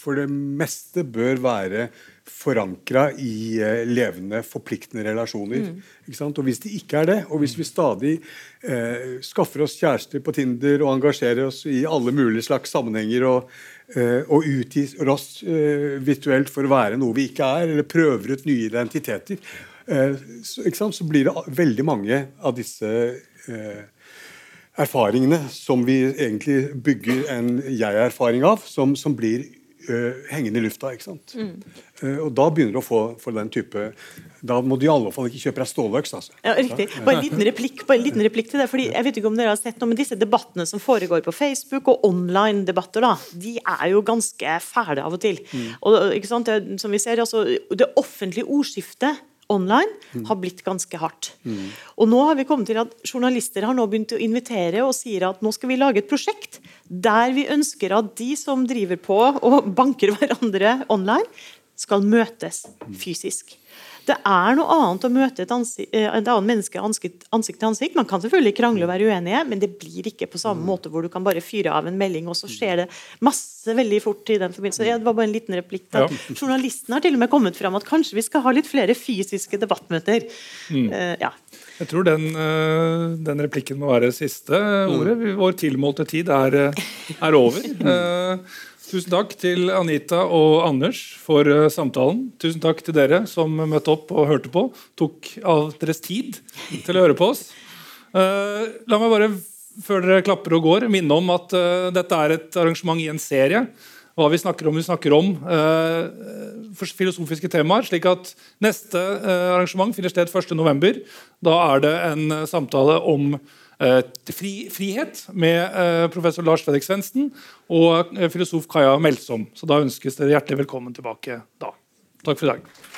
for det meste bør være forankra i eh, levende, forpliktende relasjoner. Ikke sant? Og Hvis de ikke er det, og hvis vi stadig eh, skaffer oss kjærester på Tinder og engasjerer oss i alle mulige slags sammenhenger og, eh, og utgir oss eh, virtuelt for å være noe vi ikke er, eller prøver ut nye identiteter, eh, så, så blir det veldig mange av disse eh, erfaringene som vi egentlig bygger en jeg-erfaring av, som, som blir øh, hengende i lufta. ikke sant? Eh, og da begynner du å få, for den type Da må du i alle fall ikke kjøpe deg ståløks. altså. Ja, riktig. Bare en liten replikk, bare en liten replikk til det. fordi jeg vet ikke om dere har sett noe, men Disse debattene som foregår på Facebook, og online-debatter, da, de er jo ganske fæle av og til. Og ikke sant, det, som vi ser, altså, Det offentlige ordskiftet online har blitt ganske hardt. Og nå har vi kommet til at Journalister har nå begynt å invitere og sier at nå skal vi lage et prosjekt der vi ønsker at de som driver på og banker hverandre online, skal møtes fysisk. Det er noe annet å møte et, ansi eh, et annet menneske ansikt, ansikt til ansikt. Man kan selvfølgelig krangle og være uenige, men det blir ikke på samme måte hvor du kan bare fyre av en melding, og så skjer det masse veldig fort i den forbindelse. Ja, det var bare en liten replikk. Ja. Journalisten har til og med kommet fram at kanskje vi skal ha litt flere fysiske debattmøter. Eh, ja. Jeg tror den, eh, den replikken må være siste ordet. Vår tilmålte tid er, er over. Tusen takk til Anita og Anders for eh, samtalen. Tusen takk til dere som møtte opp og hørte på. Tok av deres tid til å høre på oss. Eh, La meg bare, før dere klapper og går, minne om at eh, dette er et arrangement i en serie. Hva vi snakker om, vi snakker om filosofiske temaer. slik at Neste arrangement finner sted 1.11. Da er det en samtale om fri, frihet med eh, professor Lars Fredrik Svendsen og eh, filosof Kaja Melsom. Så da ønskes dere hjertelig velkommen tilbake da. Takk for i dag.